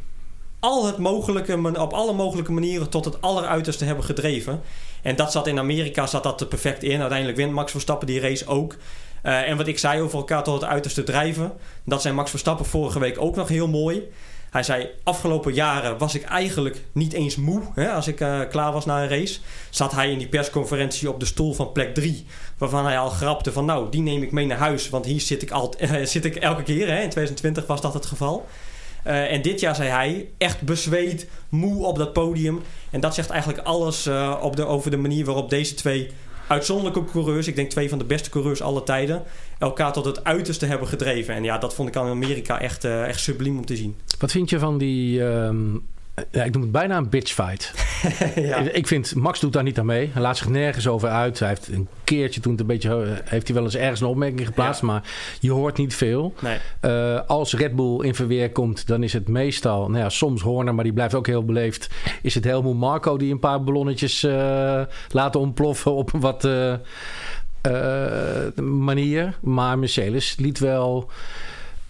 al het mogelijke, op alle mogelijke manieren tot het alleruiterste hebben gedreven. En dat zat in Amerika zat dat er perfect in. Uiteindelijk wint Max Verstappen die race ook. Uh, en wat ik zei over elkaar tot het uiterste drijven, dat zijn Max Verstappen vorige week ook nog heel mooi. Hij zei, afgelopen jaren was ik eigenlijk niet eens moe. Hè, als ik uh, klaar was na een race. Zat hij in die persconferentie op de stoel van plek 3. Waarvan hij al grapte van, nou, die neem ik mee naar huis. Want hier zit ik, al, uh, [laughs] zit ik elke keer. Hè. In 2020 was dat het geval. En dit jaar zei hij, echt bezweet, moe op dat podium. En dat zegt eigenlijk alles op de, over de manier waarop deze twee uitzonderlijke coureurs, ik denk twee van de beste coureurs aller tijden, elkaar tot het uiterste hebben gedreven. En ja, dat vond ik aan Amerika echt, uh, echt subliem om te zien. Wat vind je van die um, ja, ik noem het bijna een bitchfight. [laughs] ja. Ik vind, Max doet daar niet aan mee. Hij laat zich nergens over uit. Hij heeft een keertje toen het een beetje... Eh, heeft hij wel eens ergens een opmerking geplaatst. Maar je hoort niet veel. Nee. Uh, als Red Bull in verweer komt, dan is het meestal... Nou ja, soms Horner, maar die blijft ook heel beleefd. Is het Helmoet Marco die een paar ballonnetjes uh, laat ontploffen op wat manier. Maar Mercedes liet wel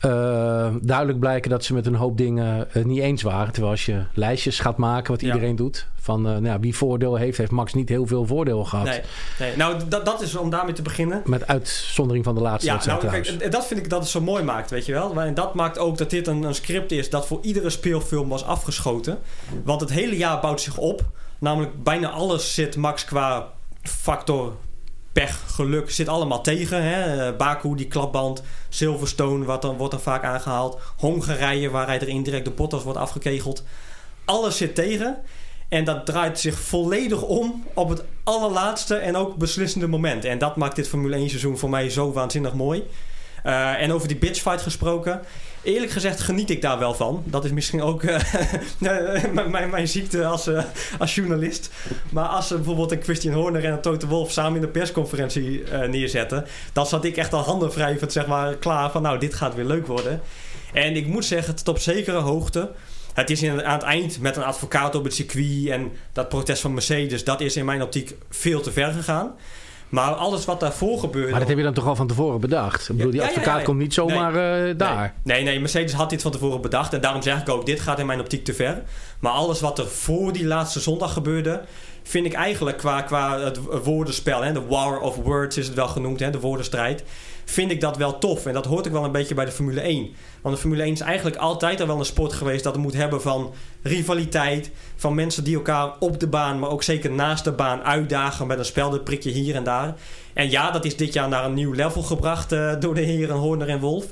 uh, duidelijk blijken dat ze met een hoop dingen uh, niet eens waren. Terwijl als je lijstjes gaat maken, wat iedereen doet, van uh, nou, wie voordeel heeft, heeft Max niet heel veel voordeel gehad. Nee, nee. nou dat, dat is om daarmee te beginnen. Met uitzondering van de laatste ja, nou, kijk, dat vind ik dat het zo mooi maakt, weet je wel. En dat maakt ook dat dit een, een script is dat voor iedere speelfilm was afgeschoten. Want het hele jaar bouwt zich op. Namelijk bijna alles zit Max qua factor pech, geluk zit allemaal tegen. Hè? Eh, Baku, die klapband. Silverstone, wat dan, wordt dan vaak aangehaald. Hongarije, waar hij er indirect de Bottas wordt afgekegeld. Alles zit tegen. En dat draait zich volledig om op het allerlaatste en ook beslissende moment. En dat maakt dit Formule 1 seizoen voor mij zo waanzinnig mooi. Uh, en over die bitchfight gesproken. Eerlijk gezegd geniet ik daar wel van. Dat is misschien ook [laughs] uh, mijn, mijn ziekte als, uh, als journalist. Maar als ze bijvoorbeeld een Christian Horner en een Toto Wolf samen in de persconferentie neerzetten... dan zat ik echt al handen wrijvend zeg maar, klaar van... nou, dit gaat weer leuk worden. En ik moet zeggen, tot op zekere hoogte... Het is in, aan het eind met een advocaat op het circuit en dat protest van Mercedes... dat is in mijn optiek veel te ver gegaan. Maar alles wat daarvoor gebeurde... Maar dat heb je dan toch al van tevoren bedacht? Ik bedoel, die advocaat komt niet zomaar nee, uh, daar. Nee. nee, Mercedes had dit van tevoren bedacht. En daarom zeg ik ook, dit gaat in mijn optiek te ver. Maar alles wat er voor die laatste zondag gebeurde... vind ik eigenlijk qua, qua het woordenspel... Hè, de war of words is het wel genoemd, hè, de woordenstrijd vind ik dat wel tof. En dat hoort ook wel een beetje bij de Formule 1. Want de Formule 1 is eigenlijk altijd al wel een sport geweest dat het moet hebben van rivaliteit. Van mensen die elkaar op de baan, maar ook zeker naast de baan uitdagen met een speldenprikje hier en daar. En ja, dat is dit jaar naar een nieuw level gebracht uh, door de heren Horner en Wolf.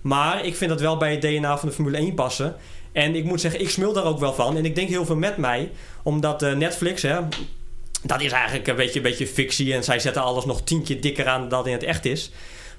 Maar ik vind dat wel bij het DNA van de Formule 1 passen. En ik moet zeggen, ik smul daar ook wel van. En ik denk heel veel met mij. Omdat uh, Netflix, hè, dat is eigenlijk een beetje, een beetje fictie. En zij zetten alles nog tien keer dikker aan dan dat in het echt is.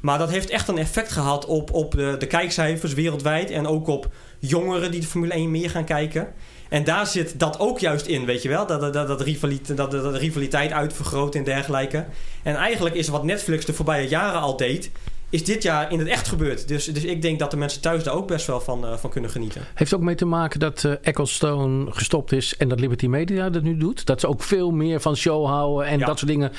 Maar dat heeft echt een effect gehad op, op de, de kijkcijfers wereldwijd. En ook op jongeren die de Formule 1 meer gaan kijken. En daar zit dat ook juist in, weet je wel. Dat, dat, dat, rivaliteit, dat, dat rivaliteit uitvergroot en dergelijke. En eigenlijk is wat Netflix de voorbije jaren al deed... is dit jaar in het echt gebeurd. Dus, dus ik denk dat de mensen thuis daar ook best wel van, uh, van kunnen genieten. Heeft ook mee te maken dat uh, Ecclestone gestopt is... en dat Liberty Media dat nu doet? Dat ze ook veel meer van show houden en dat soort dingen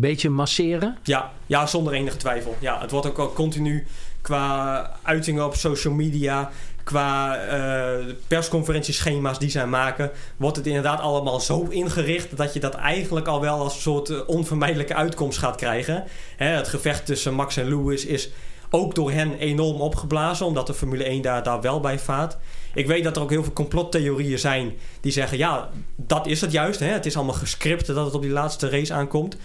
beetje masseren? Ja, ja, zonder enige twijfel. Ja, het wordt ook al continu qua uitingen op social media, qua uh, persconferentieschema's die zij maken, wordt het inderdaad allemaal zo ingericht dat je dat eigenlijk al wel als een soort uh, onvermijdelijke uitkomst gaat krijgen. Hè, het gevecht tussen Max en Lewis is ook door hen enorm opgeblazen, omdat de Formule 1 daar, daar wel bij vaart. Ik weet dat er ook heel veel complottheorieën zijn die zeggen: ja, dat is het juist. Hè? Het is allemaal gescript dat het op die laatste race aankomt.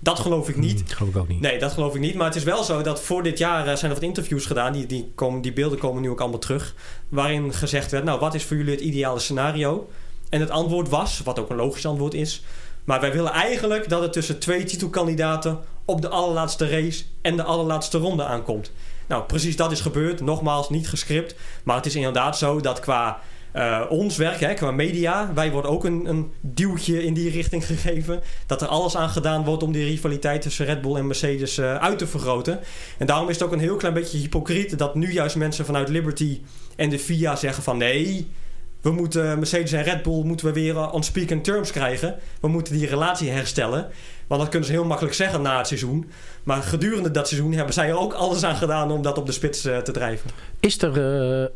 Dat geloof ik niet. Dat geloof ik ook niet. Nee, dat geloof ik niet. Maar het is wel zo dat voor dit jaar uh, zijn er wat interviews gedaan. Die, die, komen, die beelden komen nu ook allemaal terug. Waarin gezegd werd, nou, wat is voor jullie het ideale scenario? En het antwoord was, wat ook een logisch antwoord is... Maar wij willen eigenlijk dat het tussen twee titelkandidaten op de allerlaatste race en de allerlaatste ronde aankomt. Nou, precies dat is gebeurd. Nogmaals, niet gescript. Maar het is inderdaad zo dat qua Uh, ons werk hè, qua media, wij worden ook een, een duwtje in die richting gegeven. Dat er alles aan gedaan wordt om die rivaliteit tussen Red Bull en Mercedes uh, uit te vergroten. En daarom is het ook een heel klein beetje hypocriet dat nu juist mensen vanuit Liberty en de FIA zeggen van nee, we moeten Mercedes en Red Bull moeten we weer on speaking terms krijgen. We moeten die relatie herstellen. Want dat kunnen ze heel makkelijk zeggen na het seizoen. Maar gedurende dat seizoen hebben zij er ook alles aan gedaan om dat op de spits te drijven. Is er,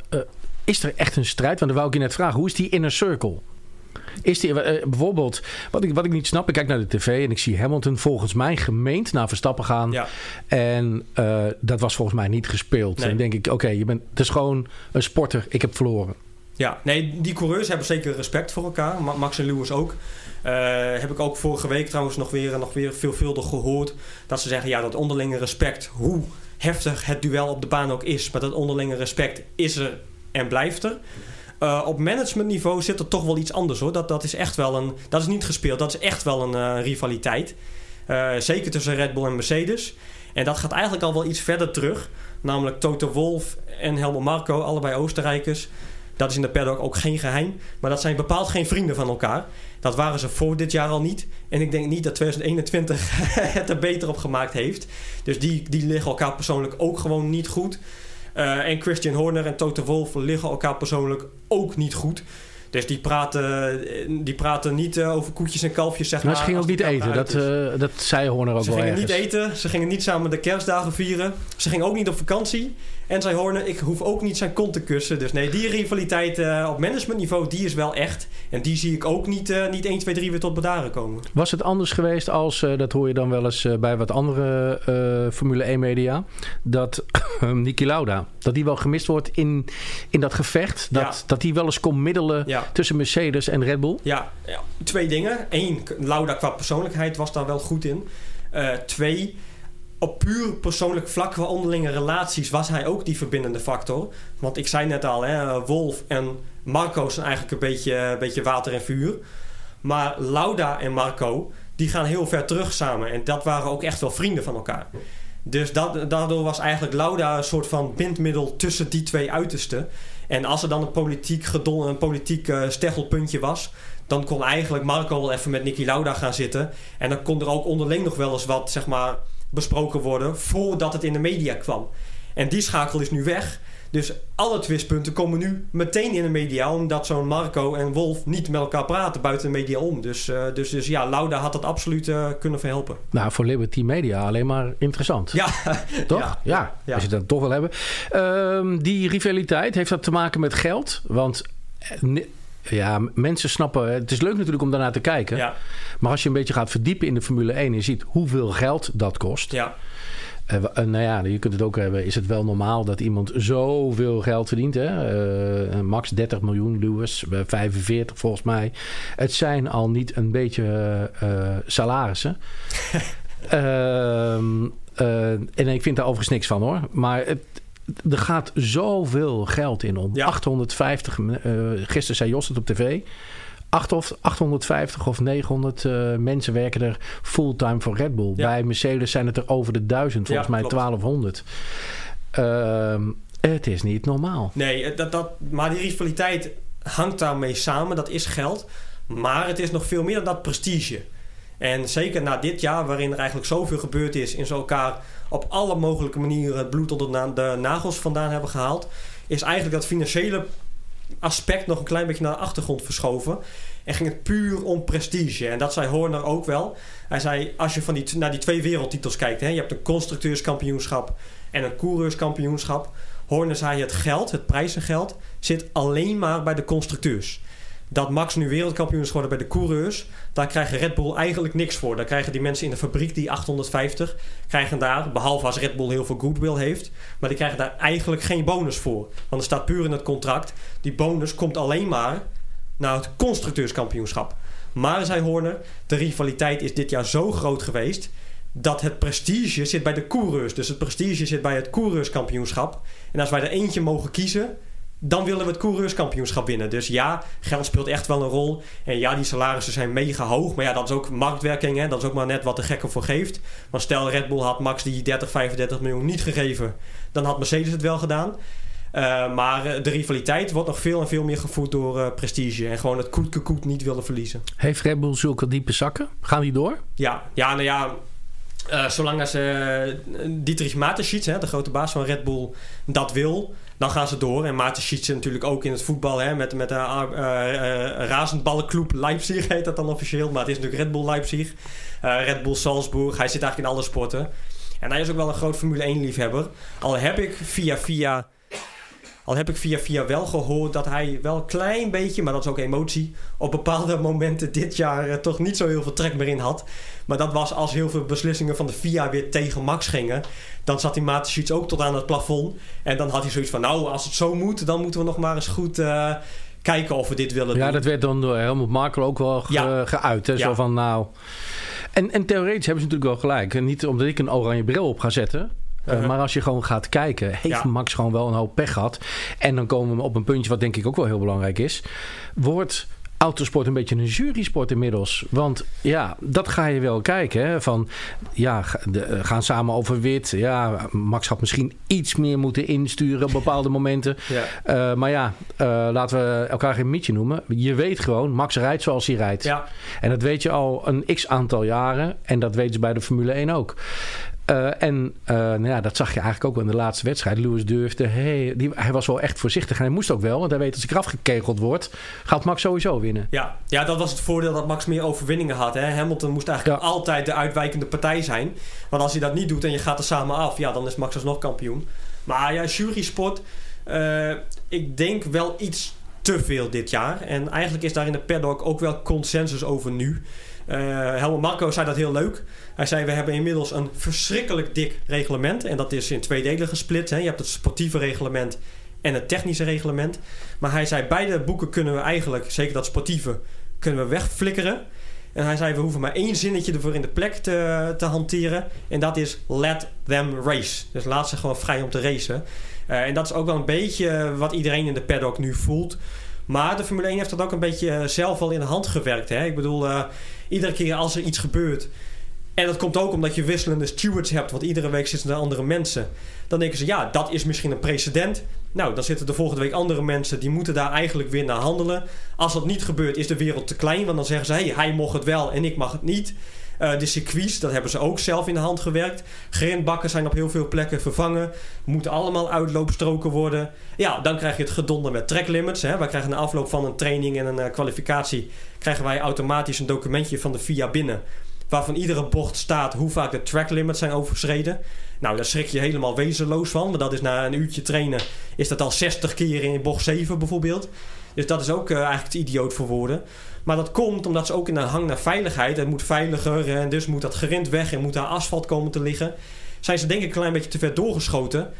is er echt een strijd? Want dan wou ik je net vragen. Hoe is die inner circle? Is die, bijvoorbeeld, wat ik, wat ik niet snap, ik kijk naar de tv en ik zie Hamilton volgens mij gemeend naar Verstappen gaan. Ja. En dat was volgens mij niet gespeeld. Nee. En dan denk ik, oké, je bent, het is gewoon een sporter, ik heb verloren. Ja, nee, die coureurs hebben zeker respect voor elkaar. Max en Lewis ook. Uh, heb ik ook vorige week trouwens nog weer, nog weer veelvuldig gehoord. Dat ze zeggen, ja, dat onderlinge respect, hoe heftig het duel op de baan ook is. Maar dat onderlinge respect is er en blijft er. Uh, op managementniveau zit er toch wel iets anders hoor. Dat, dat is echt wel een. Dat is niet gespeeld, dat is echt wel een uh, rivaliteit. zeker tussen Red Bull en Mercedes. En dat gaat eigenlijk al wel iets verder terug. Namelijk Toto Wolff en Helmut Marko, allebei Oostenrijkers. Dat is in de paddock ook geen geheim. Maar dat zijn bepaald geen vrienden van elkaar. Dat waren ze voor dit jaar al niet. En ik denk niet dat 2021 [laughs] het er beter op gemaakt heeft. Dus die, die liggen elkaar persoonlijk ook gewoon niet goed. Uh, en Christian Horner en Toto Wolff liggen elkaar persoonlijk ook niet goed. Dus die praten, die praten niet uh, over koetjes en kalfjes, zeg maar. Maar ze gingen ook niet eten. Dat, uh, dat zei Horner ook ze wel gingen ergens. niet eten. Ze gingen niet samen de kerstdagen vieren. Ze gingen ook niet op vakantie. En zei Horner, ik hoef ook niet zijn kont te kussen. Dus nee, die rivaliteit uh, op managementniveau, die is wel echt. En die zie ik ook niet, uh, niet 1, 2, 3 weer tot bedaren komen. Was het anders geweest als, uh, dat hoor je dan wel eens bij wat andere Formule 1 media, dat [coughs] Niki Lauda, dat die wel gemist wordt in, in dat gevecht. Dat, Ja. dat die wel eens kon middelen Ja. tussen Mercedes en Red Bull? Ja, ja, twee dingen. Eén, Lauda qua persoonlijkheid was daar wel goed in. Twee, op puur persoonlijk vlak qua onderlinge relaties was hij ook die verbindende factor. Want ik zei net al, hè, Wolf en Marco zijn eigenlijk een beetje, een beetje water en vuur. Maar Lauda en Marco, die gaan heel ver terug samen. En dat waren ook echt wel vrienden van elkaar. Dus dat, daardoor was eigenlijk Lauda een soort van bindmiddel tussen die twee uitersten. En als er dan een politiek, gedon, een politiek uh, was... dan kon eigenlijk Marco wel even met Nicky Lauda gaan zitten. En dan kon er ook onderling nog wel eens wat, zeg maar, besproken worden... voordat het in de media kwam. En die schakel is nu weg... Dus alle twistpunten komen nu meteen in de media, omdat zo'n Marco en Wolf niet met elkaar praten buiten de media om. Dus, uh, dus, dus ja, Lauda had dat absoluut uh, kunnen verhelpen. Nou, voor Liberty Media alleen maar interessant. Ja, [laughs] toch? Ja, ja, ja. als je dat toch wil hebben. Uh, die rivaliteit heeft dat te maken met geld, want. Ja, mensen snappen. Het is leuk natuurlijk om daarnaar te kijken. Ja. Maar als je een beetje gaat verdiepen in de Formule 1 en je ziet hoeveel geld dat kost. Ja. Uh, nou ja, je kunt het ook hebben. Is het wel normaal dat iemand zoveel geld verdient? Hè? Uh, max 30 miljoen, Lewis, 45 volgens mij. Het zijn al niet een beetje salarissen. [laughs] Ehm, en ik vind daar overigens niks van hoor. Maar het, er gaat zoveel geld in om. Ja. 850, gisteren zei Jos het op tv. 850 of 900 uh, mensen werken er fulltime voor Red Bull. Ja. Bij Mercedes zijn het er over de 1000, volgens Ja, mij klopt. 1200. Uh, het is niet normaal. Nee, dat, dat, maar die rivaliteit hangt daarmee samen. Dat is geld. Maar het is nog veel meer dan dat prestige. En zeker na dit jaar, waarin er eigenlijk zoveel gebeurd is... en ze elkaar op alle mogelijke manieren het bloed onder na de nagels vandaan hebben gehaald... is eigenlijk dat financiële aspect nog een klein beetje naar de achtergrond verschoven. En ging het puur om prestige. En dat zei Horner ook wel. Hij zei, als je van die, naar die twee wereldtitels kijkt... Hè, je hebt een constructeurskampioenschap en een coureurskampioenschap... Horner zei, het geld, het prijzengeld... zit alleen maar bij de constructeurs. Dat Max nu wereldkampioen is geworden bij de coureurs... daar krijgen Red Bull eigenlijk niks voor. Dan krijgen die mensen in de fabriek, die 850... krijgen daar, behalve als Red Bull heel veel goodwill heeft... maar die krijgen daar eigenlijk geen bonus voor. Want er staat puur in het contract... die bonus komt alleen maar naar het constructeurskampioenschap. Maar, zei Horner, de rivaliteit is dit jaar zo groot geweest... dat het prestige zit bij de coureurs. Dus het prestige zit bij het coureurskampioenschap. En als wij er eentje mogen kiezen dan willen we het coureurskampioenschap winnen. Dus ja, geld speelt echt wel een rol. En ja, die salarissen zijn mega hoog. Maar ja, dat is ook marktwerking. Hè? Dat is ook maar net wat de gekke voor geeft. Want stel Red Bull had Max die 30, 35 miljoen niet gegeven. Dan had Mercedes het wel gedaan. Uh, maar de rivaliteit wordt nog veel en veel meer gevoed door uh, prestige. En gewoon het koet niet willen verliezen. Heeft Red Bull zulke diepe zakken? Gaan die door? Ja, ja nou ja. Uh, zolang als Dietrich Mateschitz, de grote baas van Red Bull, dat wil, dan gaan ze door. En Mateschitz natuurlijk ook in het voetbal hè, met, met de razendballenclub Leipzig heet dat dan officieel. Maar het is natuurlijk Red Bull Leipzig, Red Bull Salzburg. Hij zit eigenlijk in alle sporten. En hij is ook wel een groot Formule 1 liefhebber. Al heb ik via via al heb ik via via wel gehoord dat hij wel een klein beetje, maar dat is ook emotie, op bepaalde momenten dit jaar uh, toch niet zo heel veel trek meer in had. Maar dat was als heel veel beslissingen van de FIA weer tegen Max gingen. Dan zat die Mateschitz ook tot aan het plafond. En dan had hij zoiets van, nou, als het zo moet, dan moeten we nog maar eens goed... Uh, kijken of we dit willen doen. Ja, dat werd dan door Helmut Markel ook wel ge ja. geuit. Hè? Zo van, nou... En, en theoretisch hebben ze natuurlijk wel gelijk. En niet omdat ik een oranje bril op ga zetten. Uh, maar als je gewoon gaat kijken, heeft ja. Max gewoon wel een hoop pech gehad. En dan komen we op een puntje wat denk ik ook wel heel belangrijk is. Wordt autosport een beetje een jurysport inmiddels. Want ja, dat ga je wel kijken. Hè? Van ja, de, gaan samen over wit. Ja, Max had misschien iets meer moeten insturen op bepaalde [laughs] momenten. Ja. Uh, maar ja, uh, laten we elkaar geen mietje noemen. Je weet gewoon, Max rijdt zoals hij rijdt. Ja. En dat weet je al een x aantal jaren. En dat weten ze bij de Formule 1 ook. Uh, en uh, nou ja, dat zag je eigenlijk ook in de laatste wedstrijd. Lewis durfde, hey, die, hij was wel echt voorzichtig. En hij moest ook wel, want hij weet als ik eraf gekegeld word, gaat Max sowieso winnen. Ja, ja dat was het voordeel dat Max meer overwinningen had. Hè? Hamilton moest eigenlijk ja. altijd de uitwijkende partij zijn. Want als hij dat niet doet en je gaat er samen af, ja, dan is Max alsnog kampioen. Maar ja, jury sport, uh, ik denk wel iets te veel dit jaar. En eigenlijk is daar in de paddock ook wel consensus over nu. Uh, Helmut Marco zei dat heel leuk. Hij zei: We hebben inmiddels een verschrikkelijk dik reglement. En dat is in twee delen gesplit. Hè. Je hebt het sportieve reglement en het technische reglement. Maar hij zei: Beide boeken kunnen we eigenlijk, zeker dat sportieve, kunnen we wegflikkeren. En hij zei: We hoeven maar één zinnetje ervoor in de plek te, te hanteren. En dat is: Let them race. Dus laat ze gewoon vrij om te racen. Uh, en dat is ook wel een beetje wat iedereen in de paddock nu voelt. Maar de Formule 1 heeft dat ook een beetje zelf al in de hand gewerkt. Hè? Ik bedoel, iedere keer als er iets gebeurt. En dat komt ook omdat je wisselende stewards hebt, want iedere week zitten er andere mensen. Dan denken ze, ja, dat is misschien een precedent. Nou, dan zitten de volgende week andere mensen die moeten daar eigenlijk weer naar handelen. Als dat niet gebeurt, is de wereld te klein, want dan zeggen ze, hey, hij mocht het wel en ik mag het niet. Uh, de circuits, dat hebben ze ook zelf in de hand gewerkt. Grindbakken zijn op heel veel plekken vervangen. Moeten allemaal uitloopstroken worden. Ja, dan krijg je het gedonder met track limits. Hè. Wij krijgen na afloop van een training en een uh, kwalificatie... krijgen wij automatisch een documentje van de FIA binnen... waarvan iedere bocht staat hoe vaak de track limits zijn overschreden. Nou, daar schrik je helemaal wezenloos van. Maar dat is na een uurtje trainen... is dat al 60 keer in bocht 7 bijvoorbeeld. Dus dat is ook uh, eigenlijk te idioot voor woorden. Maar dat komt omdat ze ook in een hang naar veiligheid. Het moet veiliger en dus moet dat gerind weg en moet daar asfalt komen te liggen. Zijn ze denk ik een klein beetje te ver doorgeschoten.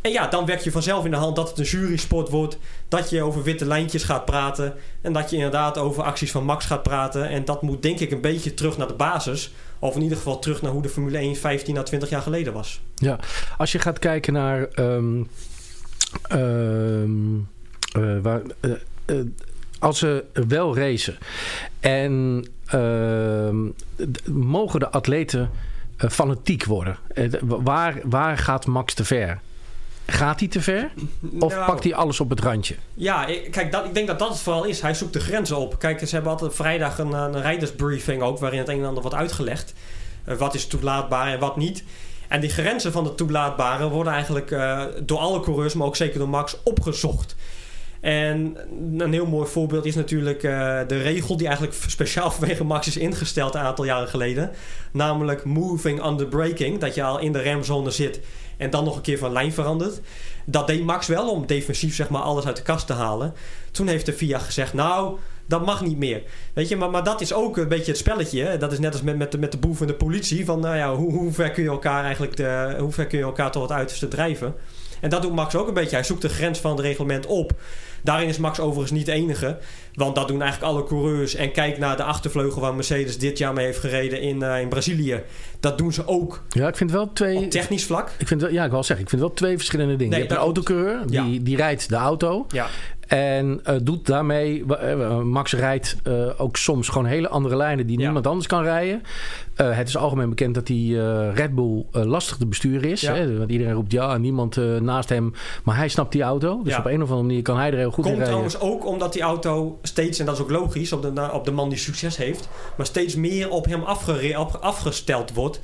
En ja, dan werk je vanzelf in de hand dat het een jurysport wordt. Dat je over witte lijntjes gaat praten. En dat je inderdaad over acties van Max gaat praten. En dat moet denk ik een beetje terug naar de basis. Of in ieder geval terug naar hoe de Formule 1 15 à 20 jaar geleden was. Ja, als je gaat kijken naar... Um, uh, waar, uh, uh, als ze wel racen en uh, mogen de atleten uh, fanatiek worden? Uh, waar, waar gaat Max te ver? Gaat hij te ver? Of nou, pakt hij alles op het randje? Ja, ik, kijk, dat, ik denk dat dat het vooral is. Hij zoekt de grenzen op. Kijk, ze hebben altijd vrijdag een, een rijdersbriefing ook... waarin het een en ander wordt uitgelegd. Uh, wat is toelaatbaar en wat niet. En die grenzen van het toelaatbare worden eigenlijk uh, door alle coureurs... maar ook zeker door Max opgezocht. En een heel mooi voorbeeld is natuurlijk uh, de regel die eigenlijk speciaal [laughs] vanwege Max is ingesteld een aantal jaren geleden. Namelijk moving under braking. Dat je al in de remzone zit en dan nog een keer van lijn verandert. Dat deed Max wel om defensief zeg maar alles uit de kast te halen. Toen heeft de FIA gezegd, nou, dat mag niet meer. Weet je, maar, maar dat is ook een beetje het spelletje. Dat is net als met, met, de, met de boef en de politie. Van, nou ja, hoe, hoe ver kun je elkaar eigenlijk de, hoe ver kun je elkaar tot het uiterste drijven? En dat doet Max ook een beetje. Hij zoekt de grens van het reglement op. Daarin is Max overigens niet de enige. Want dat doen eigenlijk alle coureurs. En kijk naar de achtervleugel waar Mercedes dit jaar mee heeft gereden in, uh, in Brazilië. Dat doen ze ook. Ja, ik vind wel twee. Op technisch vlak. Ik vind wel, ja, ik wil zeggen, ik vind wel twee verschillende dingen. Nee, je hebt een autocoureur, die, ja. die rijdt de auto. Ja. En uh, doet daarmee, uh, Max rijdt uh, ook soms gewoon hele andere lijnen die ja. niemand anders kan rijden. het is algemeen bekend dat die Red Bull lastig te besturen is. Ja. Hè? Want iedereen roept ja, niemand naast hem. Maar hij snapt die auto. Dus ja. op een of andere manier kan hij er heel goed Komt in rijden. Komt trouwens ook omdat die auto steeds, en dat is ook logisch op de, op de man die succes heeft, maar steeds meer op hem afgesteld wordt.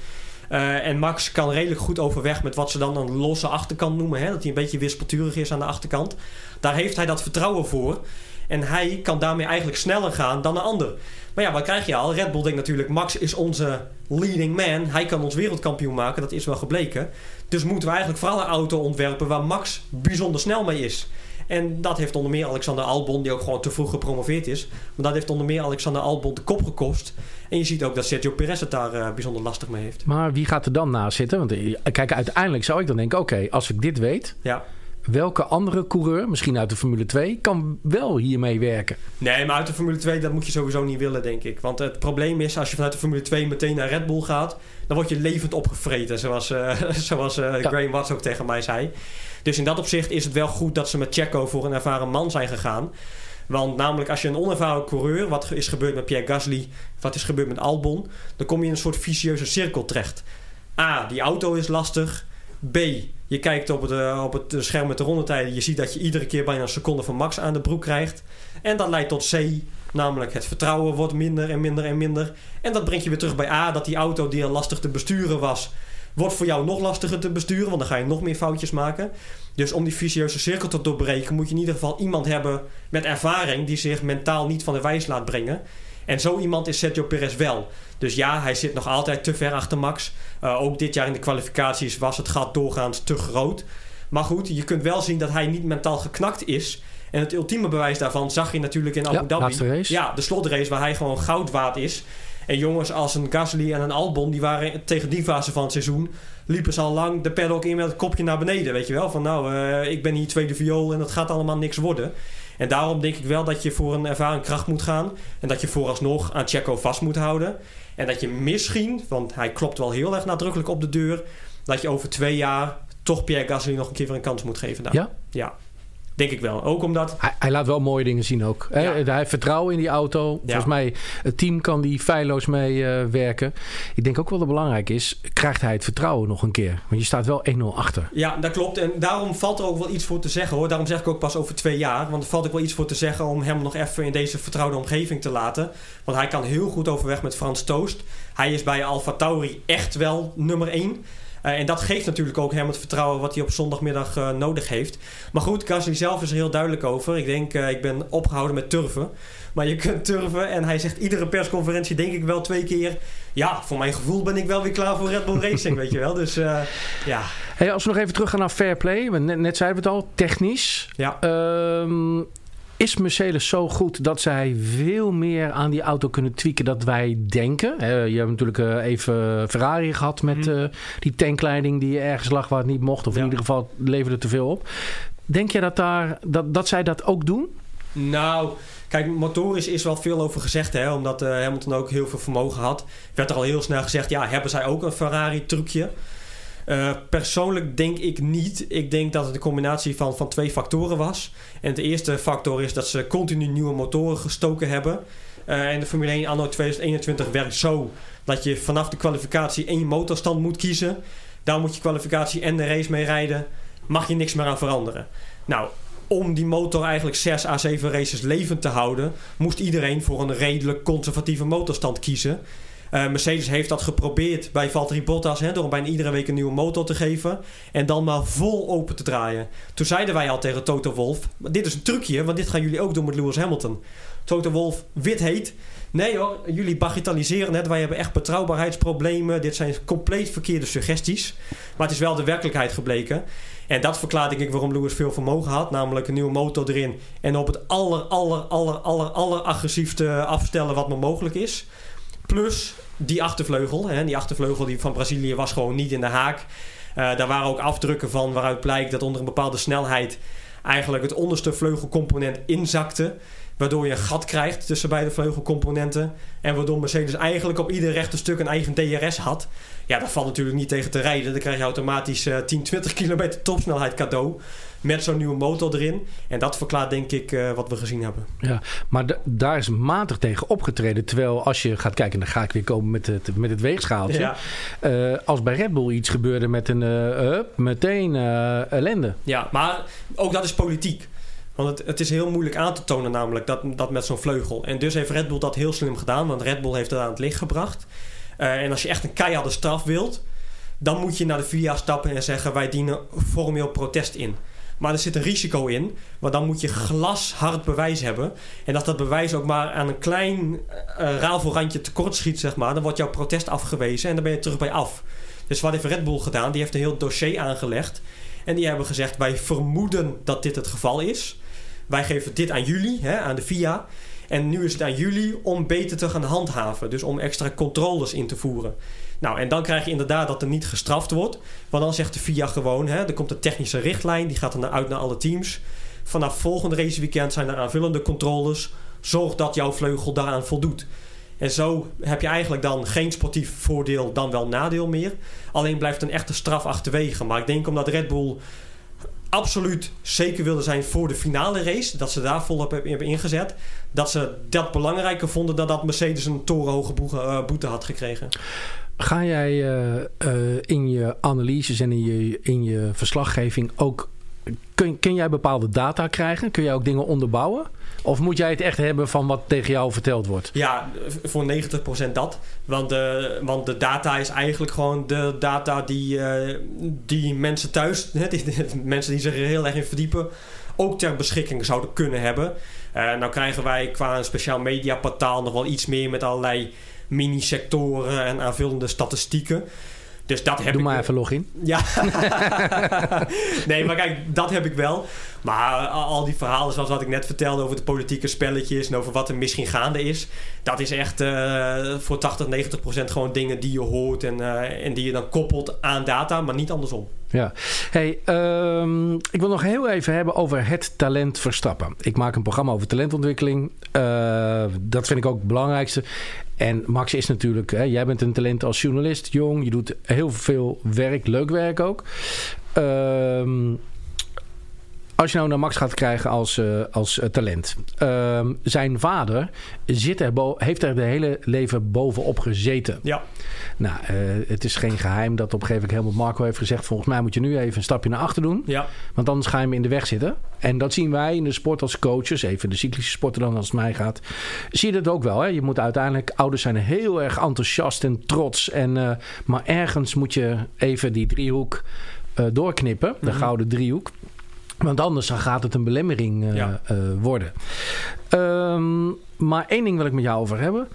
Uh, en Max kan redelijk goed overweg met wat ze dan een losse achterkant noemen. Hè? Dat hij een beetje wispelturig is aan de achterkant. Daar heeft hij dat vertrouwen voor. En hij kan daarmee eigenlijk sneller gaan dan een ander. Maar ja, wat krijg je al? Red Bull denkt natuurlijk, Max is onze leading man. Hij kan ons wereldkampioen maken, dat is wel gebleken. Dus moeten we eigenlijk vooral een auto ontwerpen waar Max bijzonder snel mee is. En dat heeft onder meer Alexander Albon, die ook gewoon te vroeg gepromoveerd is. Maar dat heeft onder meer Alexander Albon de kop gekost. En je ziet ook dat Sergio Perez het daar uh, bijzonder lastig mee heeft. Maar wie gaat er dan naast zitten? Want kijk, uiteindelijk zou ik dan denken: oké, okay, als ik dit weet. Ja welke andere coureur, misschien uit de Formule 2, kan wel hiermee werken? Nee, maar uit de Formule 2, dat moet je sowieso niet willen, denk ik. Want het probleem is, als je vanuit de Formule 2 meteen naar Red Bull gaat, dan word je levend opgevreten, zoals, uh, [laughs] zoals uh, ja. Graham Watts ook tegen mij zei. Dus in dat opzicht is het wel goed dat ze met Checo voor een ervaren man zijn gegaan. Want namelijk als je een onervaren coureur, wat is gebeurd met Pierre Gasly, wat is gebeurd met Albon, dan kom je in een soort vicieuze cirkel terecht. A, die auto is lastig. B, je kijkt op het, uh, op het scherm met de rondetijden. Je ziet dat je iedere keer bijna een seconde van max aan de broek krijgt. En dat leidt tot C, namelijk het vertrouwen wordt minder en minder en minder. En dat brengt je weer terug bij A, dat die auto die al lastig te besturen was, wordt voor jou nog lastiger te besturen, want dan ga je nog meer foutjes maken. Dus om die vicieuze cirkel te doorbreken, moet je in ieder geval iemand hebben met ervaring die zich mentaal niet van de wijs laat brengen. En zo iemand is Sergio Perez wel. Dus ja, hij zit nog altijd te ver achter Max. Uh, ook dit jaar in de kwalificaties was het gat doorgaans te groot. Maar goed, je kunt wel zien dat hij niet mentaal geknakt is. En het ultieme bewijs daarvan zag je natuurlijk in Abu ja, Dhabi. Race. Ja, de slotrace waar hij gewoon goud waard is. En jongens als een Gasly en een Albon, die waren tegen die fase van het seizoen, liepen ze al lang de paddock in met het kopje naar beneden. Weet je wel, van nou, uh, ik ben hier tweede viool en dat gaat allemaal niks worden. En daarom denk ik wel dat je voor een ervaren kracht moet gaan. En dat je vooralsnog aan Checo vast moet houden. En dat je misschien, want hij klopt wel heel erg nadrukkelijk op de deur, dat je over twee jaar toch Pierre Gasly nog een keer weer een kans moet geven. Ja? Ja. Denk ik wel. Ook omdat... Hij, hij laat wel mooie dingen zien ook. Ja. Hij heeft vertrouwen in die auto. Ja. Volgens mij, het team kan die feilloos mee uh, werken. Ik denk ook wel dat belangrijk is, krijgt hij het vertrouwen nog een keer? Want je staat wel 1-0 achter. Ja, dat klopt. En daarom valt er ook wel iets voor te zeggen hoor. Daarom zeg ik ook pas over twee jaar. Want er valt ook wel iets voor te zeggen om hem nog even in deze vertrouwde omgeving te laten. Want hij kan heel goed overweg met Frans Toost. Hij is bij Alfa Tauri echt wel nummer 1. Uh, en dat geeft natuurlijk ook hem het vertrouwen wat hij op zondagmiddag uh, nodig heeft. Maar goed, Gasly zelf is er heel duidelijk over. Ik denk, uh, ik ben opgehouden met turven. Maar je kunt turven en hij zegt iedere persconferentie denk ik wel twee keer... Ja, voor mijn gevoel ben ik wel weer klaar voor Red Bull Racing, [laughs] weet je wel. Dus ja. Hey, als we nog even terug gaan naar fair play. Net, net zeiden we het al, technisch. Ja. Ehm, is Mercedes zo goed dat zij veel meer aan die auto kunnen tweaken dat wij denken? je hebt natuurlijk even Ferrari gehad met mm. die tankleiding die ergens lag waar het niet mocht. Of ja. in ieder geval leverde te veel op. Denk je dat, daar, dat, dat zij dat ook doen? Nou, kijk, motorisch is wel veel over gezegd. Hè, omdat uh, Hamilton ook heel veel vermogen had. Werd er al heel snel gezegd, ja, hebben zij ook een Ferrari trucje? Uh, persoonlijk denk ik niet. Ik denk dat het een combinatie van, van twee factoren was. En de eerste factor is dat ze continu nieuwe motoren gestoken hebben. Uh, en de Formule 1 anno 2021 werkt zo dat je vanaf de kwalificatie één motorstand moet kiezen. Daar moet je kwalificatie en de race mee rijden. Mag je niks meer aan veranderen. Nou, om die motor eigenlijk 6 à 7 races levend te houden, moest iedereen voor een redelijk conservatieve motorstand kiezen. Uh, Mercedes heeft dat geprobeerd bij Valtteri Bottas door bijna iedere week een nieuwe motor te geven en dan maar vol open te draaien. Toen zeiden wij al tegen Toto Wolf: dit is een trucje, want dit gaan jullie ook doen met Lewis Hamilton. Toto Wolf, wit heet. Nee hoor, jullie bagatelliseren het. Wij hebben echt betrouwbaarheidsproblemen. Dit zijn compleet verkeerde suggesties. Maar het is wel de werkelijkheid gebleken. En dat verklaart denk ik waarom Lewis veel vermogen had. Namelijk een nieuwe motor erin. En op het aller, aller, aller, aller, aller agressiefste afstellen wat maar mogelijk is. Plus die achtervleugel. Hè, die achtervleugel die van Brazilië was gewoon niet in de haak. Uh, daar waren ook afdrukken van waaruit blijkt dat onder een bepaalde snelheid eigenlijk het onderste vleugelcomponent inzakte. Waardoor je een gat krijgt tussen beide vleugelcomponenten. En waardoor Mercedes eigenlijk op ieder rechte stuk een eigen DRS had. Ja, dat valt natuurlijk niet tegen te rijden. Dan krijg je automatisch uh, 10, 20 kilometer topsnelheid cadeau. Met zo'n nieuwe motor erin. En dat verklaart denk ik uh, wat we gezien hebben. Ja, maar daar is matig tegen opgetreden. Terwijl als je gaat kijken, dan ga ik weer komen met het, met het weegschaaltje. Ja. Uh, als bij Red Bull iets gebeurde met een uh, meteen ellende. Ja, maar ook dat is politiek. Want het, het, is heel moeilijk aan te tonen namelijk dat, dat met zo'n vleugel. En dus heeft Red Bull dat heel slim gedaan. Want Red Bull heeft het aan het licht gebracht. Uh, en als je echt een keiharde straf wilt... dan moet je naar de VIA stappen en zeggen... wij dienen formeel protest in. Maar er zit een risico in. Want dan moet je glashard bewijs hebben. En als dat bewijs ook maar aan een klein uh, rafelrandje tekort schiet... Zeg maar, dan wordt jouw protest afgewezen en dan ben je terug bij af. Dus wat heeft Red Bull gedaan? Die heeft een heel dossier aangelegd. En die hebben gezegd... wij vermoeden dat dit het geval is... Wij geven dit aan jullie, hè, aan de VIA. En nu is het aan jullie om beter te gaan handhaven. Dus om extra controles in te voeren. Nou, en dan krijg je inderdaad dat er niet gestraft wordt. Want dan zegt de FIA gewoon, hè, er komt een technische richtlijn. Die gaat dan uit naar alle teams. Vanaf volgende raceweekend zijn er aanvullende controles. Zorg dat jouw vleugel daaraan voldoet. En zo heb je eigenlijk dan geen sportief voordeel, dan wel nadeel meer. Alleen blijft een echte straf achterwege. Maar ik denk omdat Red Bull absoluut zeker wilden zijn voor de finale race. Dat ze daar volop hebben ingezet. Dat ze dat belangrijker vonden dan dat Mercedes een torenhoge eh, boete had gekregen. Ga jij uh, uh, in je analyses en in je, in je verslaggeving ook. Kun, kun jij bepaalde data krijgen? Kun jij ook dingen onderbouwen? Of moet jij het echt hebben van wat tegen jou verteld wordt? Ja, voor 90% dat. Want de, want de data is eigenlijk gewoon de data die, die mensen thuis, [laughs] die, mensen die zich er heel erg in verdiepen, ook ter beschikking zouden kunnen hebben. Uh, nou krijgen wij qua een speciaal mediaportaal nog wel iets meer met allerlei mini-sectoren en aanvullende statistieken. Dus dat heb Doe ik maar even login. Ja. [laughs] nee, maar kijk, dat heb ik wel. Maar al die verhalen zoals wat ik net vertelde over de politieke spelletjes en over wat er misschien gaande is, dat is echt uh, voor 80, 90 procent gewoon dingen die je hoort en, uh, en die je dan koppelt aan data, maar niet andersom. Ja. Hey, um, ik wil nog heel even hebben over het talent Verstappen. Ik maak een programma over talentontwikkeling. Uh, dat vind ik ook het belangrijkste. En Max is natuurlijk, hè, jij bent een talent als journalist, jong. Je doet heel veel werk, leuk werk ook. Um, als je nou naar Max gaat krijgen als, uh, als uh, talent. Uh, zijn vader zit er heeft er de hele leven bovenop gezeten. Ja. Nou, uh, het is geen geheim dat op een gegeven moment helemaal Marco heeft gezegd... volgens mij moet je nu even een stapje naar achter doen. Ja. Want anders ga je hem in de weg zitten. En dat zien wij in de sport als coaches. Even de cyclische sporten dan als het mij gaat. Zie je dat ook wel. Hè? Je moet uiteindelijk... Ouders zijn heel erg enthousiast en trots. En, maar ergens moet je even die driehoek doorknippen. De mm -hmm. gouden driehoek. Want anders dan gaat het een belemmering uh, ja. uh, worden. Um, maar één ding wil ik met jou over hebben.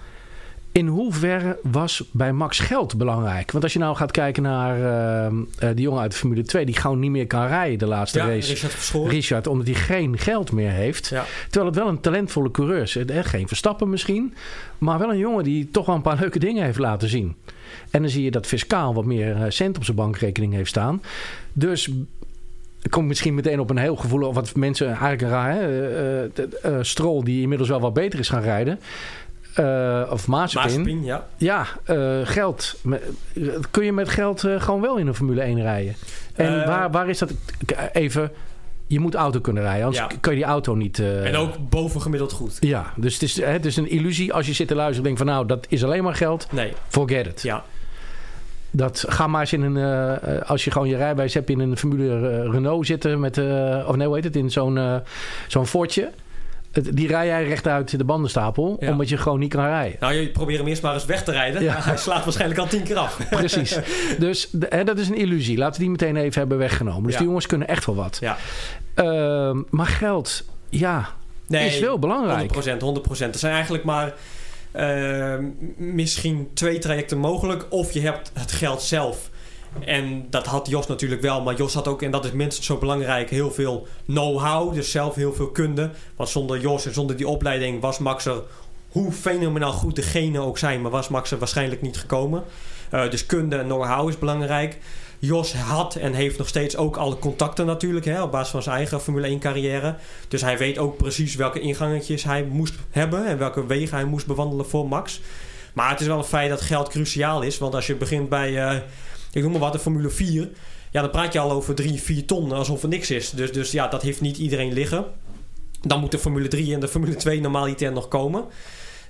In hoeverre was bij Max geld belangrijk? Want als je nou gaat kijken naar uh, die jongen uit de Formule 2... die gewoon niet meer kan rijden de laatste ja, race. Richard, Richard, omdat hij geen geld meer heeft. Ja. Terwijl het wel een talentvolle coureur is. Geen Verstappen misschien. Maar wel een jongen die toch wel een paar leuke dingen heeft laten zien. En dan zie je dat fiscaal wat meer cent op zijn bankrekening heeft staan. Dus kom misschien meteen op een heel gevoelig... wat mensen eigenlijk raar... Hè? Uh, uh, Stroll die inmiddels wel wat beter is gaan rijden... Uh, of. Mazepin ja. Ja, uh, geld. Kun je met geld uh, gewoon wel in een Formule 1 rijden? En waar, waar is dat? Even, je moet auto kunnen rijden, anders ja. kan je die auto niet... en ook bovengemiddeld goed. Ja, dus het is, het is een illusie als je zit te luisteren en denkt van... nou, dat is alleen maar geld. Nee. Forget it. Ja. Dat ga maar eens in een. Uh, als je gewoon je rijbewijs hebt in een Formule Renault zitten met. Uh, of nee, hoe heet het? In zo'n uh, zo'n Fortje. Die rij jij rechtuit de bandenstapel, ja. omdat je gewoon niet kan rijden. Nou, je probeert hem eerst maar eens weg te rijden. Ja. [laughs] Hij slaat waarschijnlijk al tien keer af. [laughs] Precies. Dus hè, dat is een illusie. Laten we die meteen even hebben weggenomen. Dus ja. die jongens kunnen echt wel wat. Ja. Uh, maar geld, ja, nee, is wel belangrijk. 100%, 100%. Er zijn eigenlijk maar uh, misschien twee trajecten mogelijk. Of je hebt het geld zelf. En dat had Jos natuurlijk wel. Maar Jos had ook, en dat is minstens zo belangrijk, heel veel know-how. Dus zelf heel veel kunde. Want zonder Jos en zonder die opleiding was Max er, hoe fenomenaal goed de genen ook zijn, maar was Max er waarschijnlijk niet gekomen. Uh, dus kunde en know-how is belangrijk. Jos had en heeft nog steeds ook alle contacten natuurlijk, hè, op basis van zijn eigen Formule 1 carrière. Dus hij weet ook precies welke ingangetjes hij moest hebben en welke wegen hij moest bewandelen voor Max. Maar het is wel een feit dat geld cruciaal is, want als je begint bij, uh, ik noem maar wat, de Formule 4, ja, dan praat je al over 3, 4 ton alsof er niks is. Dus, dus ja, dat heeft niet iedereen liggen. Dan moet de Formule 3 en de Formule 2 normaliter nog komen.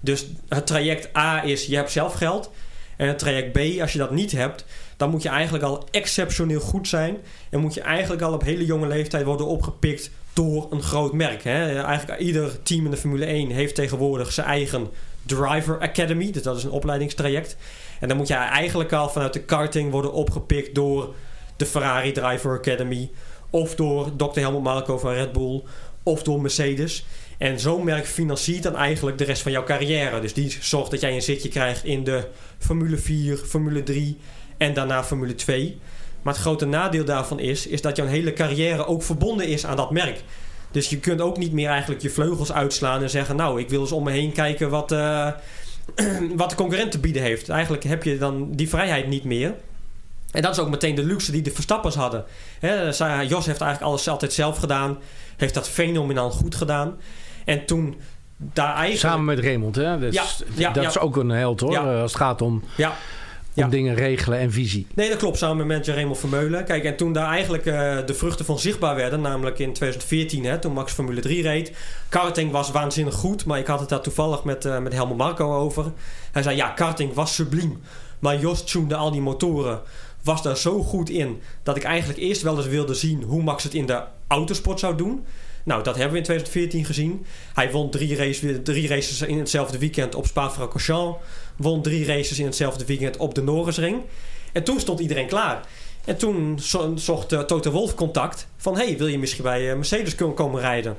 Dus het traject A is, je hebt zelf geld. En het traject B, als je dat niet hebt, dan moet je eigenlijk al exceptioneel goed zijn. En moet je eigenlijk al op hele jonge leeftijd worden opgepikt door een groot merk. Hè? Eigenlijk ieder team in de Formule 1 heeft tegenwoordig zijn eigen Driver Academy. Dus dat is een opleidingstraject. En dan moet je eigenlijk al vanuit de karting worden opgepikt door de Ferrari Driver Academy. Of door Dr. Helmut Marko van Red Bull. Of door Mercedes. En zo'n merk financiert dan eigenlijk de rest van jouw carrière. Dus die zorgt dat jij een zitje krijgt in de Formule 4, Formule 3 en daarna Formule 2. Maar het grote nadeel daarvan is, is dat jouw hele carrière ook verbonden is aan dat merk. Dus je kunt ook niet meer eigenlijk je vleugels uitslaan en zeggen... nou, ik wil eens om me heen kijken wat, uh, [clears throat] wat de concurrent te bieden heeft. Eigenlijk heb je dan die vrijheid niet meer. En dat is ook meteen de luxe die de Verstappers hadden. Jos heeft eigenlijk alles altijd zelf gedaan. Heeft dat fenomenaal goed gedaan. En toen daar eigenlijk... Samen met Raymond, hè? Dus ja, ja, dat is ook een held, hoor. Als het gaat om... Ja om dingen regelen en visie. Nee, dat klopt. Samen met Raymond Vermeulen. Kijk, en toen daar eigenlijk uh, de vruchten van zichtbaar werden, namelijk in 2014, hè, toen Max Formule 3 reed. Karting was waanzinnig goed, maar ik had het daar toevallig met, uh, met Helmut Marco over. Hij zei, ja, karting was subliem. Maar Jos tunde al die motoren was daar zo goed in dat ik eigenlijk eerst wel eens wilde zien hoe Max het in de autosport zou doen. Nou, dat hebben we in 2014 gezien. Hij won drie, race, drie races in hetzelfde weekend op Spa-Francorchamps. Won drie races in hetzelfde weekend op de Norrisring. En toen stond iedereen klaar. En toen zocht uh, Toto Wolf contact van... hey, wil je misschien bij uh, Mercedes komen rijden?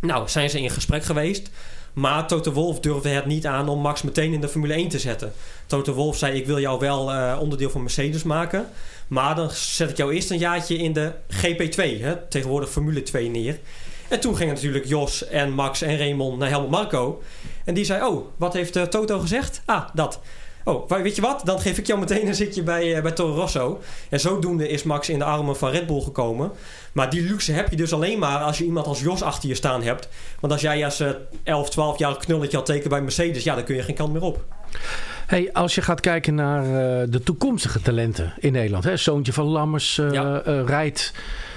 Nou, zijn ze in gesprek geweest. Maar Toto Wolf durfde het niet aan om Max meteen in de Formule 1 te zetten. Toto Wolf zei: Ik wil jou wel uh, onderdeel van Mercedes maken. Maar dan zet ik jou eerst een jaartje in de GP2, hè, tegenwoordig Formule 2 neer. En toen gingen natuurlijk Jos en Max en Raymond naar Helmut Marco. En die zei: Oh, wat heeft uh, Toto gezegd? Ah, dat. Oh, weet je wat? Dan geef ik jou meteen een zitje bij, uh, bij Toro Rosso. En zodoende is Max in de armen van Red Bull gekomen. Maar die luxe heb je dus alleen maar als je iemand als Jos achter je staan hebt. Want als jij als uh, 11, 12 jaar knulletje al teken bij Mercedes, ja, dan kun je geen kant meer op. Hey, als je gaat kijken naar uh, de toekomstige talenten in Nederland. Hè? Zoontje van Lammers ja. rijdt.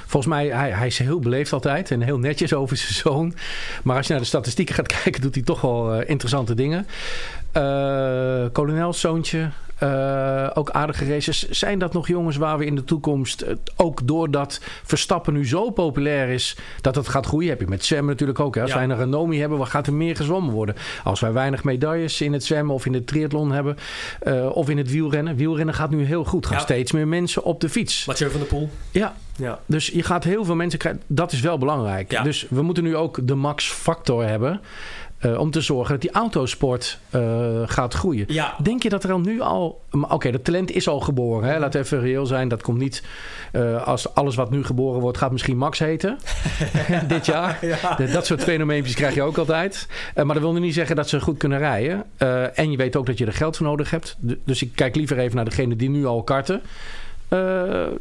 Volgens mij, hij, hij is heel beleefd altijd en heel netjes over zijn zoon. Maar als je naar de statistieken gaat [laughs] kijken, doet hij toch wel interessante dingen. Uh, kolonels zoontje, uh, ook aardige races. Zijn dat nog jongens waar we in de toekomst, uh, ook doordat Verstappen nu zo populair is, dat het gaat groeien? Heb je met zwemmen natuurlijk ook. Hè? Als ja. wij een renomie hebben, wat gaat er meer gezwommen worden? Als wij weinig medailles in het zwemmen of in het triathlon hebben, uh, of in het wielrennen. Wielrennen gaat nu heel goed. Gaan ja. steeds meer mensen op de fiets. Mathieu van der Poel. Ja. ja. Dus je gaat heel veel mensen krijgen. Dat is wel belangrijk. Dus we moeten nu ook de max factor hebben. Uh, om te zorgen dat die autosport uh, gaat groeien. Ja. Denk je dat er al nu al... Oké, okay, dat talent is al geboren. Hè? Laat even reëel zijn. Dat komt niet... Uh, als alles wat nu geboren wordt, gaat misschien Max heten. [laughs] Dit jaar. [laughs] Ja. Dat soort fenomeempjes krijg je ook altijd. maar dat wil niet zeggen dat ze goed kunnen rijden. en je weet ook dat je er geld voor nodig hebt. Dus ik kijk liever even naar degene die nu al karten.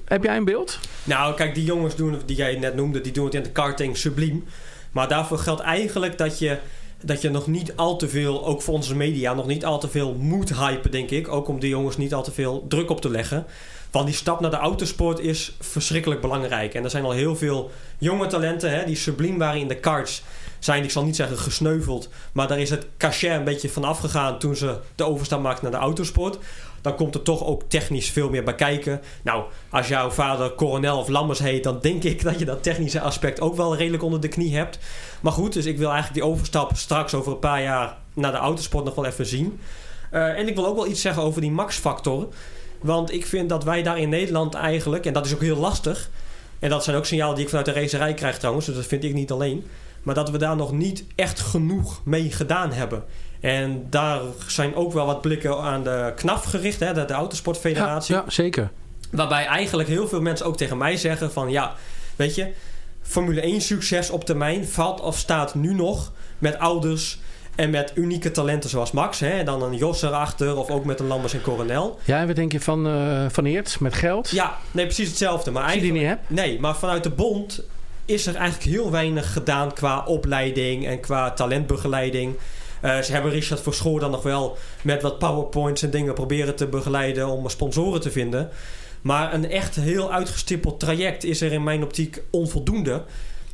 heb jij een beeld? Nou, kijk, die jongens doen, die jij net noemde, die doen het in de karting subliem. Maar daarvoor geldt eigenlijk dat je dat je nog niet al te veel, ook voor onze media, nog niet al te veel moet hypen, denk ik. Ook om de jongens niet al te veel druk op te leggen. Want die stap naar de autosport is verschrikkelijk belangrijk. En er zijn al heel veel jonge talenten hè, die subliem waren in de karts. Zijn, ik zal niet zeggen gesneuveld, maar daar is het cachet een beetje van afgegaan toen ze de overstap maakten naar de autosport dan komt er toch ook technisch veel meer bij kijken. Nou, als jouw vader Coronel of Lammers heet, dan denk ik dat je dat technische aspect ook wel redelijk onder de knie hebt. Maar goed, dus ik wil eigenlijk die overstap straks over een paar jaar naar de autosport nog wel even zien. Uh, en ik wil ook wel iets zeggen over die max-factor. Want ik vind dat wij daar in Nederland eigenlijk, en dat is ook heel lastig. En dat zijn ook signalen die ik vanuit de racerij krijg trouwens, dus dat vind ik niet alleen. Maar dat we daar nog niet echt genoeg mee gedaan hebben. En daar zijn ook wel wat blikken aan de KNAF gericht, hè, de, de Autosportfederatie. Ja, ja, zeker. Waarbij eigenlijk heel veel mensen ook tegen mij zeggen van ja, weet je, Formule 1 succes op termijn valt of staat nu nog met ouders En met unieke talenten zoals Max. Hè, en dan een Jos erachter. Of ook met een Lammers en Coronel. Ja, en wat denk je van, eh van Eert met geld? Ja, nee, precies hetzelfde. Maar Als je die niet hebt? Nee, maar vanuit de bond is er eigenlijk heel weinig gedaan qua opleiding en qua talentbegeleiding. Eh, ze hebben Richard Verschoor dan nog wel met wat powerpoints en dingen proberen te begeleiden om sponsoren te vinden. Maar een echt heel uitgestippeld traject is er in mijn optiek onvoldoende.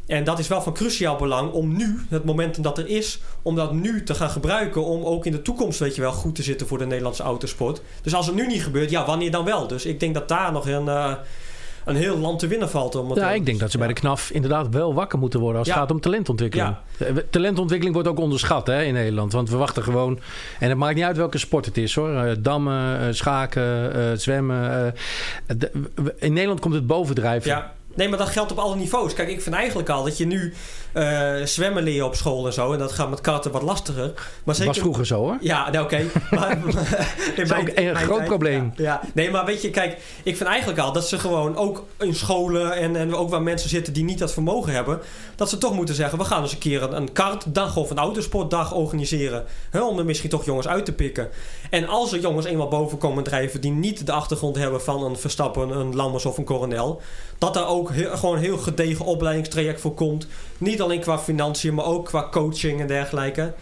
En dat is wel van cruciaal belang om nu, het momentum dat er is, om dat nu te gaan gebruiken. Om ook in de toekomst, weet je wel, goed te zitten voor de Nederlandse autosport. Dus als het nu niet gebeurt, ja, wanneer dan wel? Dus ik denk dat daar nog een, eh, een heel land te winnen valt. Om Ja, ik denk dat ze bij de KNAF inderdaad wel wakker moeten worden als het gaat om talentontwikkeling. Eh, Talentontwikkeling wordt ook onderschat hè, in Nederland. Want we wachten gewoon. En het maakt niet uit welke sport het is hoor. Eh, dammen, eh, schaken, zwemmen. in Nederland komt het bovendrijven. Ja. Nee, maar dat geldt op alle niveaus. Kijk, ik vind eigenlijk al dat je nu eh, zwemmen leren op school en zo. En dat gaat met karten wat lastiger. Maar Dat zeker... was vroeger zo hoor. Ja, oké. [laughs] Maar- is ook een groot probleem. Ja, ja. Nee, maar weet je, kijk, ik vind eigenlijk al dat ze gewoon ook in scholen en, en ook waar mensen zitten die niet dat vermogen hebben, dat ze toch moeten zeggen: we gaan eens een keer een, een kartdag of een autosportdag organiseren. Hè, om er misschien toch jongens uit te pikken. En als er jongens eenmaal boven komen drijven die niet de achtergrond hebben van een Verstappen, een Lammers of een Coronel, dat daar ook heel, gewoon een heel gedegen opleidingstraject voor komt. Niet alleen qua financiën, maar ook qua coaching en dergelijke.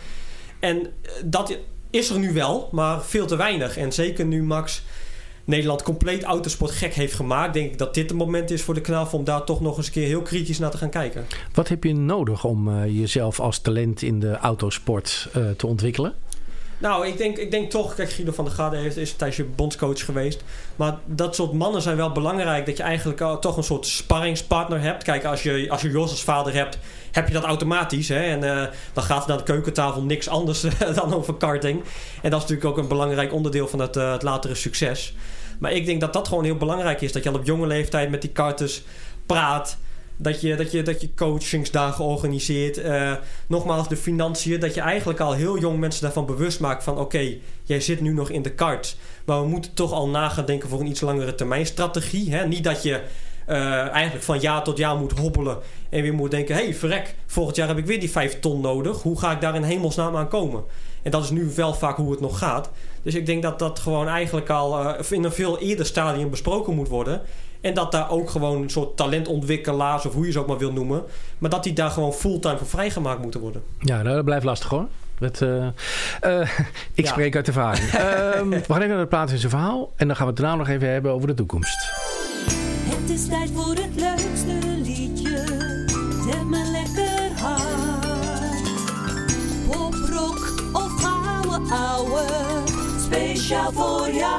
En eh, dat is er nu wel, maar veel te weinig. En zeker nu Max Nederland compleet autosport gek heeft gemaakt, denk ik dat dit het moment is voor de knaf om daar toch nog eens een keer heel kritisch naar te gaan kijken. Wat heb je nodig om eh, jezelf als talent in de autosport eh, te ontwikkelen? Nou, ik denk, ik denk toch, kijk, Guido van der Garde heeft, is een tijdje bondscoach geweest. Maar dat soort mannen zijn wel belangrijk. Dat je eigenlijk toch een soort sparringspartner hebt. Kijk, als je, als je Jos als vader hebt, heb je dat automatisch. Hè? En eh, dan gaat aan de keukentafel niks anders [laughs] dan over karting. En dat is natuurlijk ook een belangrijk onderdeel van het, eh, het latere succes. Maar ik denk dat dat gewoon heel belangrijk is. Dat je al op jonge leeftijd met die karters praat. Dat je, dat je, dat je coachingsdagen organiseert. Eh, nogmaals, de financiën. Dat je eigenlijk al heel jong mensen daarvan bewust maakt van... oké, jij zit nu nog in de kart. Maar we moeten toch al na gaan denken voor een iets langere termijn strategie. Hè? Niet dat je eh, eigenlijk van jaar tot jaar moet hobbelen... en weer moet denken... hé, hey, verrek, volgend jaar heb ik weer die 5 ton nodig. Hoe ga ik daar in hemelsnaam aan komen? En dat is nu wel vaak hoe het nog gaat. Dus ik denk dat dat gewoon eigenlijk al eh, in een veel eerder stadium besproken moet worden... En dat daar ook gewoon een soort talentontwikkelaars, of hoe je ze ook maar wil noemen. Maar dat die daar gewoon fulltime voor vrijgemaakt moeten worden. Ja, nou, dat blijft lastig hoor. Dat, eh, ik Ja. spreek uit ervaring. [laughs] Ehm, we gaan even naar de plaats in zijn verhaal. En dan gaan we het daarna nog even hebben over de toekomst. Het is tijd voor het leukste liedje. Zet me lekker hard. Pop, rock of ouwe ouwe. Speciaal voor jou.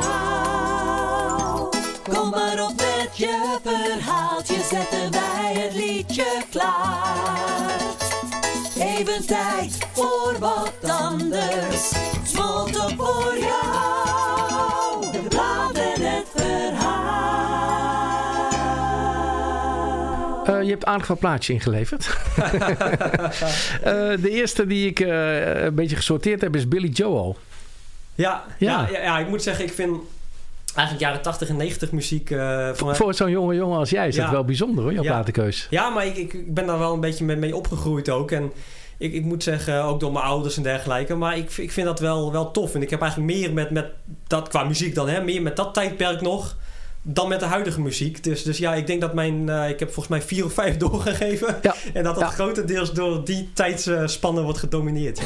Kom maar op met je verhaaltje. Zetten wij het liedje klaar. Even tijd voor wat anders. Smolten voor jou. Je hebt aardig wat plaatjes ingeleverd. [laughs] Eh, de eerste die ik eh, een beetje gesorteerd heb is Billy Joel. Ja, Ja. ja. Ik moet zeggen, ik vind eigenlijk jaren 80 en 90 muziek. eh, voor zo'n jonge jongen als jij is dat Ja. wel bijzonder hoor, jouw Ja. platenkeus. Ja, maar ik, ik, ik ben daar wel een beetje mee, mee opgegroeid ook. En ik, ik moet zeggen, ook door mijn ouders en dergelijke. Maar ik, ik vind dat wel, wel tof. En ik heb eigenlijk meer met, met dat, qua muziek dan, hè, meer met dat tijdperk nog. Dan met de huidige muziek. Dus, dus ja, ik denk dat mijn. eh, ik heb volgens mij vier of vijf [laughs] doorgegeven. Ja. En dat dat grotendeels door die tijdsspannen wordt gedomineerd. Ja.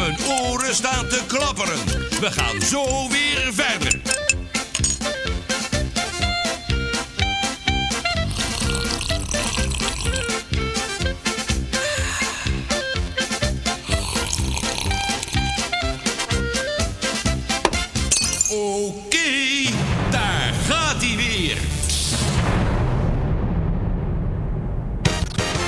Mijn oren staan te klapperen. We gaan zo weer verder. Oké, daar gaat hij weer.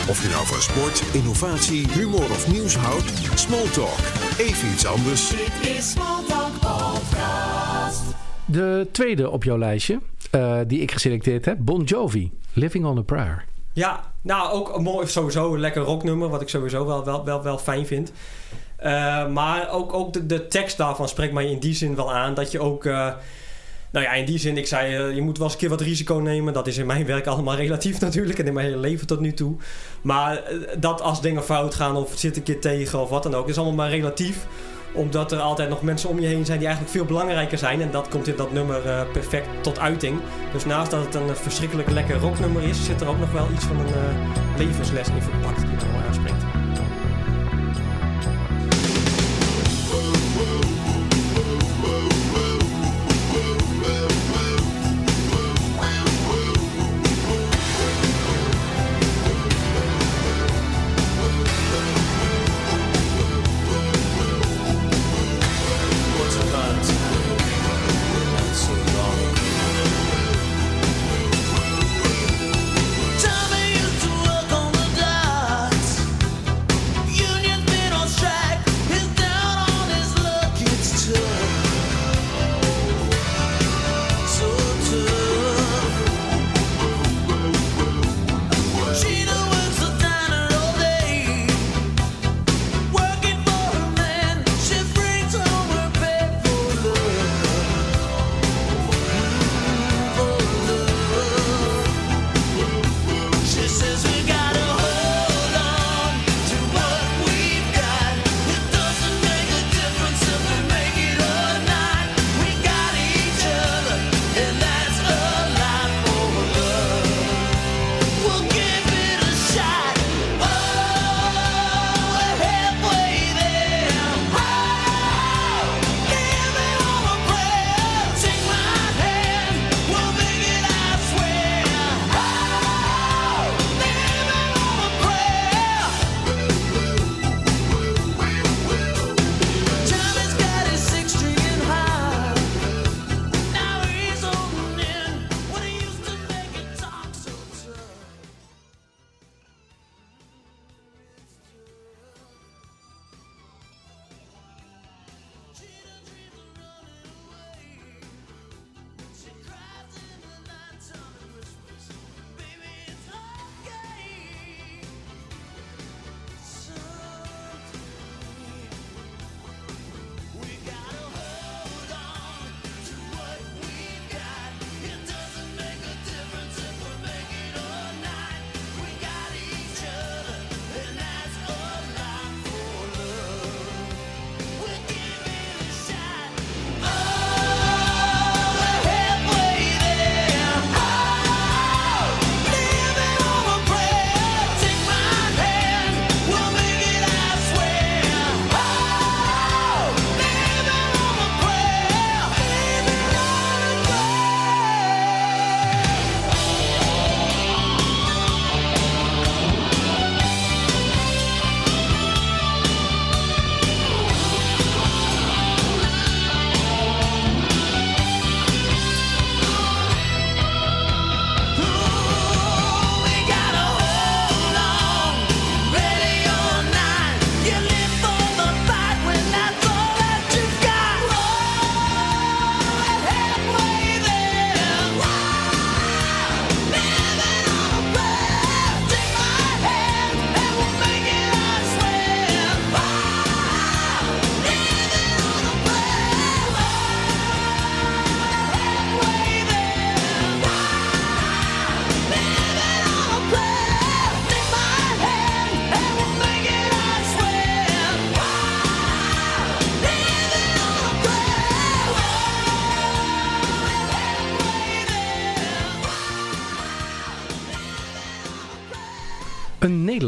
Of je nou van sport, innovatie, humor of nieuws houdt, Smalltalk. Even iets anders. Dit is Smalltalk Podcast. De tweede op jouw lijstje, eh, die ik geselecteerd heb, Bon Jovi, Living on a Prayer. Ja, nou ook een mooi, sowieso een lekker rocknummer, wat ik sowieso wel, wel, wel, wel fijn vind. Eh, maar ook, ook de, de tekst daarvan spreekt mij in die zin wel aan. Dat je ook, eh, nou ja, in die zin, ik zei, eh, je moet wel eens een keer wat risico nemen. Dat is in mijn werk allemaal [laughs] relatief natuurlijk en in mijn hele leven tot nu toe. Maar eh, dat als dingen fout gaan of zit een keer tegen of wat dan ook, is allemaal maar relatief omdat er altijd nog mensen om je heen zijn die eigenlijk veel belangrijker zijn. En dat komt in dat nummer eh, perfect tot uiting. Dus naast dat het een verschrikkelijk lekker rocknummer is, zit er ook nog wel iets van een eh, levensles in verpakt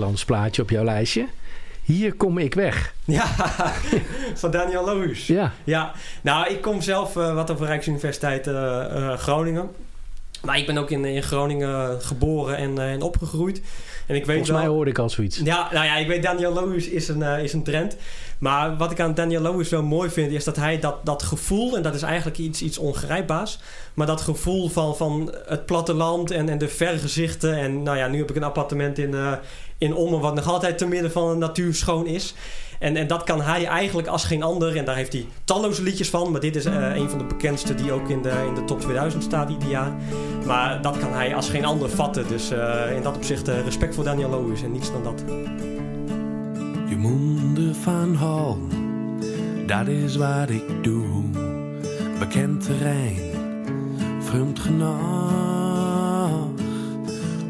Nederlands plaatje op jouw lijstje. Hier kom ik weg. Ja, [laughs] van Daniel Lohuus. Ja. Ja, nou, ik kom zelf eh, wat op de Rijksuniversiteit eh, eh, Groningen. Maar ik ben ook in, in Groningen geboren en, eh, en opgegroeid. En ik weet Volgens mij wel... hoorde ik al zoiets. Ja, nou ja, ik weet Daniel Lohuis is een, eh, is een trend. Maar wat ik aan Daniel Lohuis wel mooi vind... is dat hij dat, dat gevoel... en dat is eigenlijk iets, iets ongrijpbaars... maar dat gevoel van, van het platteland en, en de vergezichten... en nou ja, nu heb ik een appartement in, eh in Ommen... wat nog altijd te midden van de natuur schoon is... En, en dat kan hij eigenlijk als geen ander. En daar heeft hij talloze liedjes van. Maar dit is eh, een van de bekendste die ook in de, in de top 2000 staat ieder jaar. Maar dat kan hij als geen ander vatten. Dus eh, in dat opzicht eh, respect voor Daniel Lohuis en niets dan dat. Je monden van hal, dat is wat ik doe. Bekend terrein, vreemd genoeg.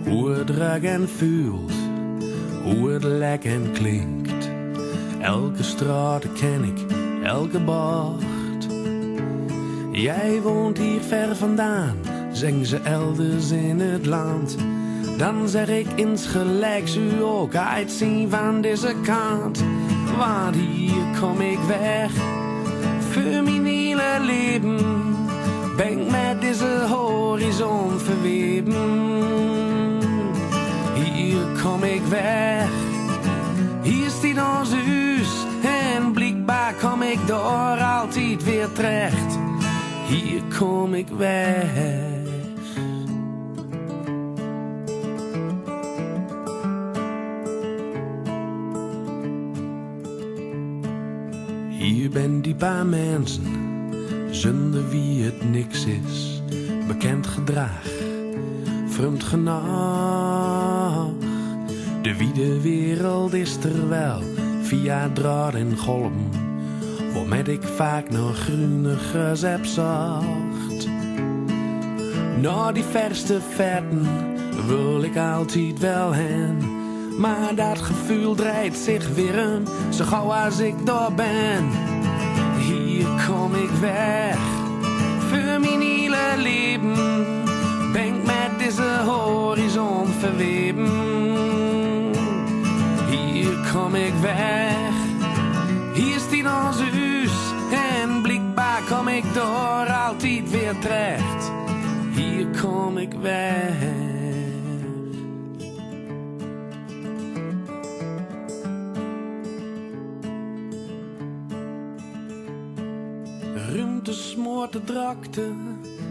Hoe het ruikt en voelt, hoe het lijkt en klinkt. Elke straat ken ik, elke bocht. Jij woont hier ver vandaan, zingen ze elders in het land. Dan zeg ik insgelijks u ook uitzien van deze kant. Want hier kom ik weg, voor mijn hele leven. Ben ik met deze horizon verweven. Hier kom ik weg, hier staat ons huis. Ik door altijd weer terecht. Hier kom ik weg. Hier ben die paar mensen, zonder wie het niks is. Bekend gedrag, vreemd genoeg. De wiede wereld is er wel, via draad en golm. Waarmet ik vaak nog groenigers heb zocht. Naar die verste vetten wil ik altijd wel heen. Maar dat gevoel draait zich weer om, zo gauw als ik daar ben. Hier kom ik weg, voor mijn hele leven. Ben ik met deze horizon verweven. Hier kom ik weg, ik door altijd weer terecht. Hier kom ik weg. Ruimte smoort de drakte,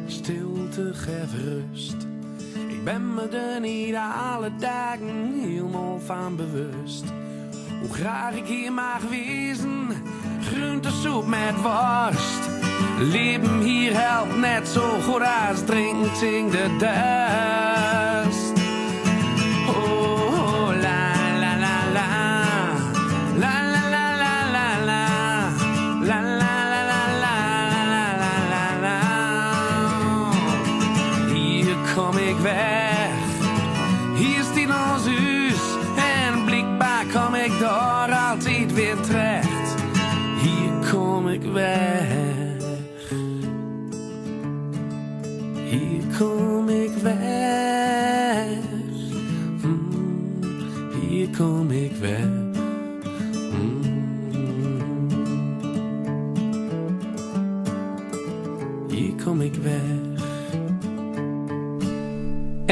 stilte geeft rust. Ik ben me er niet alle dagen helemaal van bewust. Hoe graag ik hier mag wezen, groentesoep met worst. Leven hier helpt net zo goed als drinken in de dust.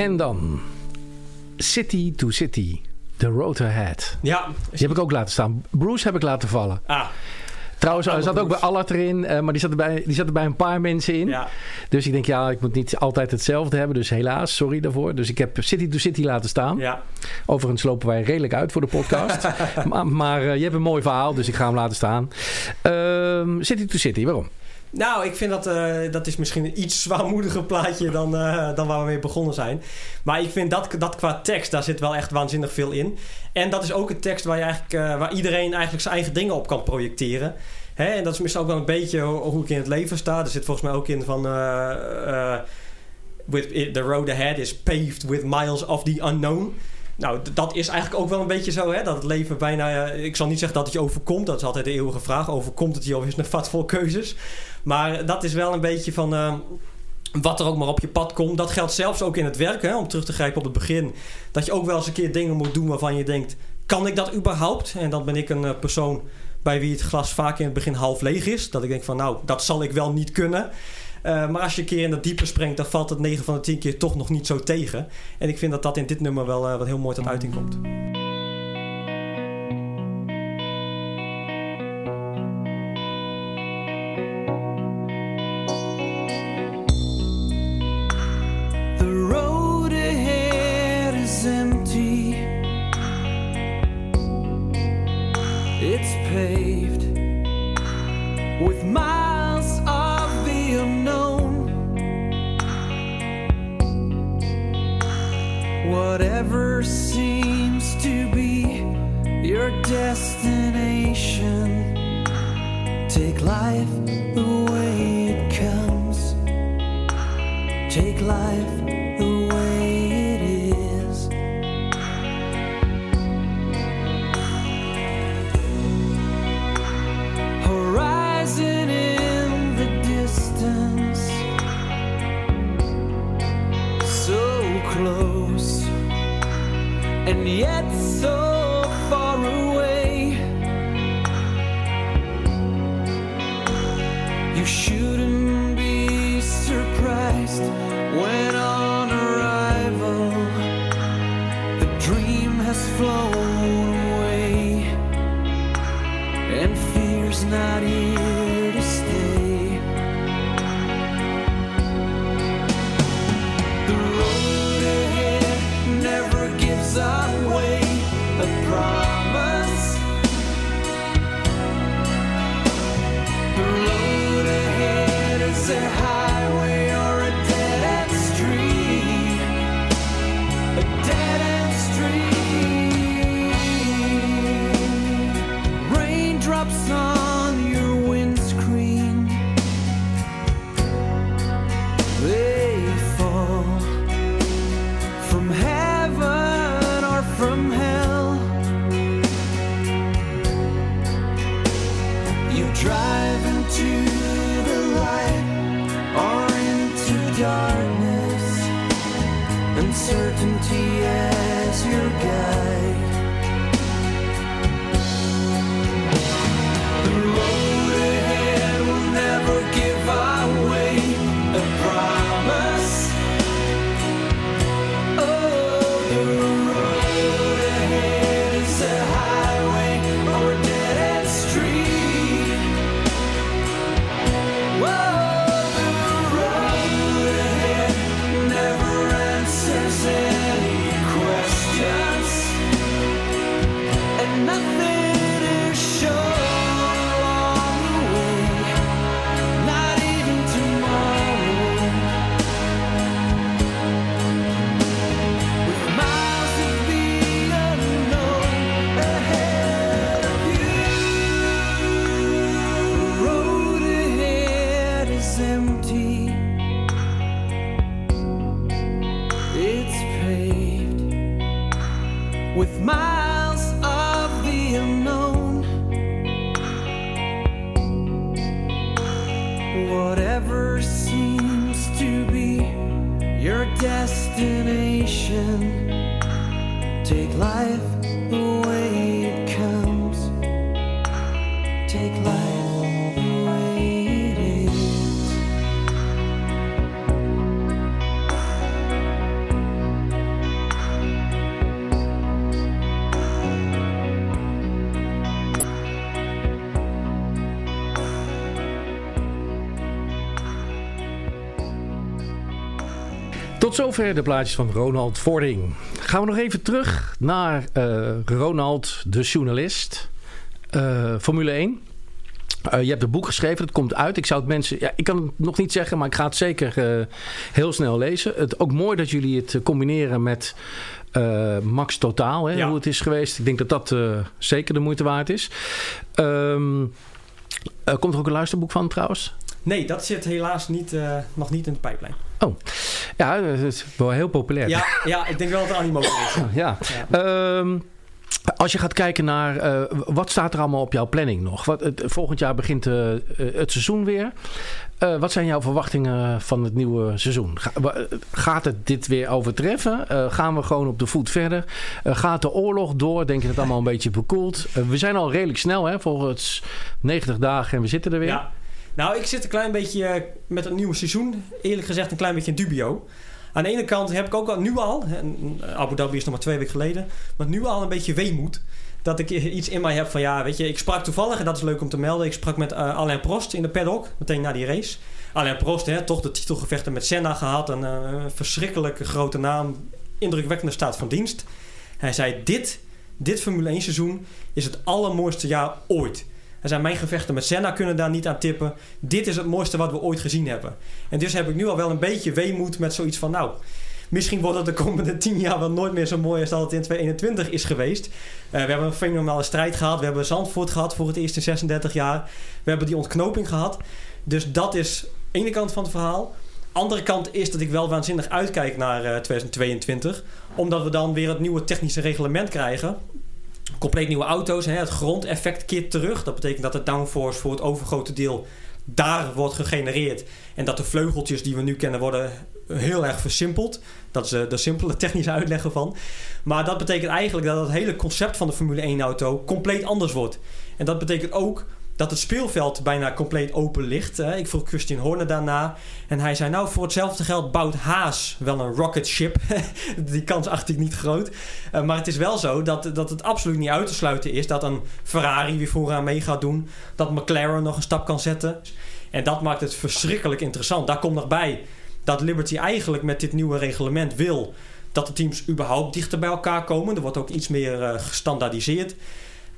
En dan City to City. The Road Ahead. Ja, Die heb ik ook laten staan. Bruce heb ik laten vallen. ah, Trouwens, hij zat ook bij. Allard erin. eh, maar die zat, er bij, die zat er bij een paar mensen in. ja. Dus ik denk, ja, ik moet niet altijd hetzelfde hebben. Dus helaas, sorry daarvoor. Dus ik heb City to City laten staan. ja. Overigens lopen wij redelijk uit voor de podcast. [laughs] maar maar eh, je hebt een mooi verhaal, dus ik ga hem laten staan. Ehm, City to City, waarom? Nou, ik vind dat, eh, dat is misschien een iets zwaarmoediger plaatje dan, eh, dan waar we mee begonnen zijn. Maar ik vind dat, dat qua tekst, daar zit wel echt waanzinnig veel in. En dat is ook een tekst waar, je eigenlijk, eh, waar iedereen eigenlijk zijn eigen dingen op kan projecteren. Hè? En dat is misschien ook wel een beetje ho- hoe ik in het leven sta. Er zit volgens mij ook in van... with, the road ahead is paved with miles of the unknown. Nou, dat is eigenlijk ook wel een beetje zo, hè? Dat het leven bijna... ik zal niet zeggen dat het je overkomt. Dat is altijd de eeuwige vraag. Overkomt het je of is het een vat vol keuzes? Maar dat is wel een beetje van... eh, wat er ook maar op je pad komt. Dat geldt zelfs ook in het werk, om terug te grijpen op het begin. Dat je ook wel eens een keer dingen moet doen waarvan je denkt... kan ik dat überhaupt? En dan ben ik een eh, persoon bij wie het glas vaak in het begin half leeg is. Dat ik denk van nou, dat zal ik wel niet kunnen. Eh, maar als je een keer in het diepe springt, dan valt het 9 van de 10 keer toch nog niet zo tegen. En ik vind dat dat in dit nummer wel wat heel mooi tot uiting komt. Life the way it comes. Take life you should zover de plaatjes van Ronald Vording. Gaan we nog even terug naar eh, Ronald, de journalist. Eh, Formule 1. Eh, je hebt een boek geschreven, het komt uit. Ik zou het mensen, ja, ik kan het nog niet zeggen, maar ik ga het zeker heel snel lezen. Het ook mooi dat jullie het combineren met Max Totaal, hè, Ja. hoe het is geweest. Ik denk dat dat zeker de moeite waard is. Ehm, eh, komt er ook een luisterboek van trouwens? Nee, dat zit helaas niet, eh, nog niet in de pijplijn. Oh, ja, het is wel heel populair. Ja, ja, ik denk wel dat er animo is. [laughs] ja. Ja. Ehm, Als je gaat kijken naar eh, wat staat er allemaal op jouw planning nog? Wat, het, volgend jaar begint eh, het seizoen weer. Wat zijn jouw verwachtingen van het nieuwe seizoen? Ga- gaat het dit weer overtreffen? Gaan we gewoon op de voet verder? Gaat de oorlog door? Denk je dat het allemaal een beetje bekoeld? We zijn al redelijk snel, hè? volgens 90 dagen en we zitten er weer. Ja. Nou, ik zit een klein beetje eh, met het nieuwe seizoen. Eerlijk gezegd een klein beetje dubio. Aan de ene kant heb ik ook al, nu al... en Abu Dhabi is nog maar twee weken geleden... maar nu al een beetje weemoed. Dat ik iets in mij heb van... Ja, weet je, ik sprak toevallig... en dat is leuk om te melden... ik sprak met eh, Alain Prost in de paddock... meteen na die race. Alain Prost, hè, toch de titelgevechten met Senna gehad... een eh, verschrikkelijke grote naam... indrukwekkende staat van dienst. Hij zei... Dit, dit Formule 1 seizoen... is het allermooiste jaar ooit... Er zijn mijn gevechten met Senna kunnen daar niet aan tippen. Dit is het mooiste wat we ooit gezien hebben. En dus heb ik nu al wel een beetje weemoed met zoiets van... nou, misschien wordt het de komende tien jaar wel nooit meer zo mooi als dat het in 2021 is geweest. Eh, we hebben een fenomenale strijd gehad. We hebben Zandvoort gehad voor het eerst in 36 jaar. We hebben die ontknoping gehad. Dus dat is ene kant van het verhaal. Andere kant is dat ik wel waanzinnig uitkijk naar eh, 2022. Omdat we dan weer het nieuwe technische reglement krijgen compleet nieuwe auto's. Hè, het grondeffect keert terug. Dat betekent dat de downforce voor het overgrote deel daar wordt gegenereerd. En dat de vleugeltjes die we nu kennen worden heel erg versimpeld. Dat is eh, de simpele [laughs] technische uitleg ervan. Maar dat betekent eigenlijk dat het hele concept van de Formule 1 auto compleet anders wordt. En dat betekent ook dat het speelveld bijna compleet open ligt. hè. Ik vroeg Christian Horner daarna. En hij zei, nou voor hetzelfde geld bouwt Haas wel een rocket ship. [laughs] Die kans acht ik niet groot. Uh, maar het is wel zo dat, dat het absoluut niet uit te sluiten is... dat een Ferrari weer vooraan mee gaat doen. Dat McLaren nog een stap kan zetten. En dat maakt het verschrikkelijk interessant. Daar komt nog bij dat Liberty eigenlijk met dit nieuwe reglement wil... dat de teams überhaupt dichter bij elkaar komen. Er wordt ook iets meer uh, gestandaardiseerd.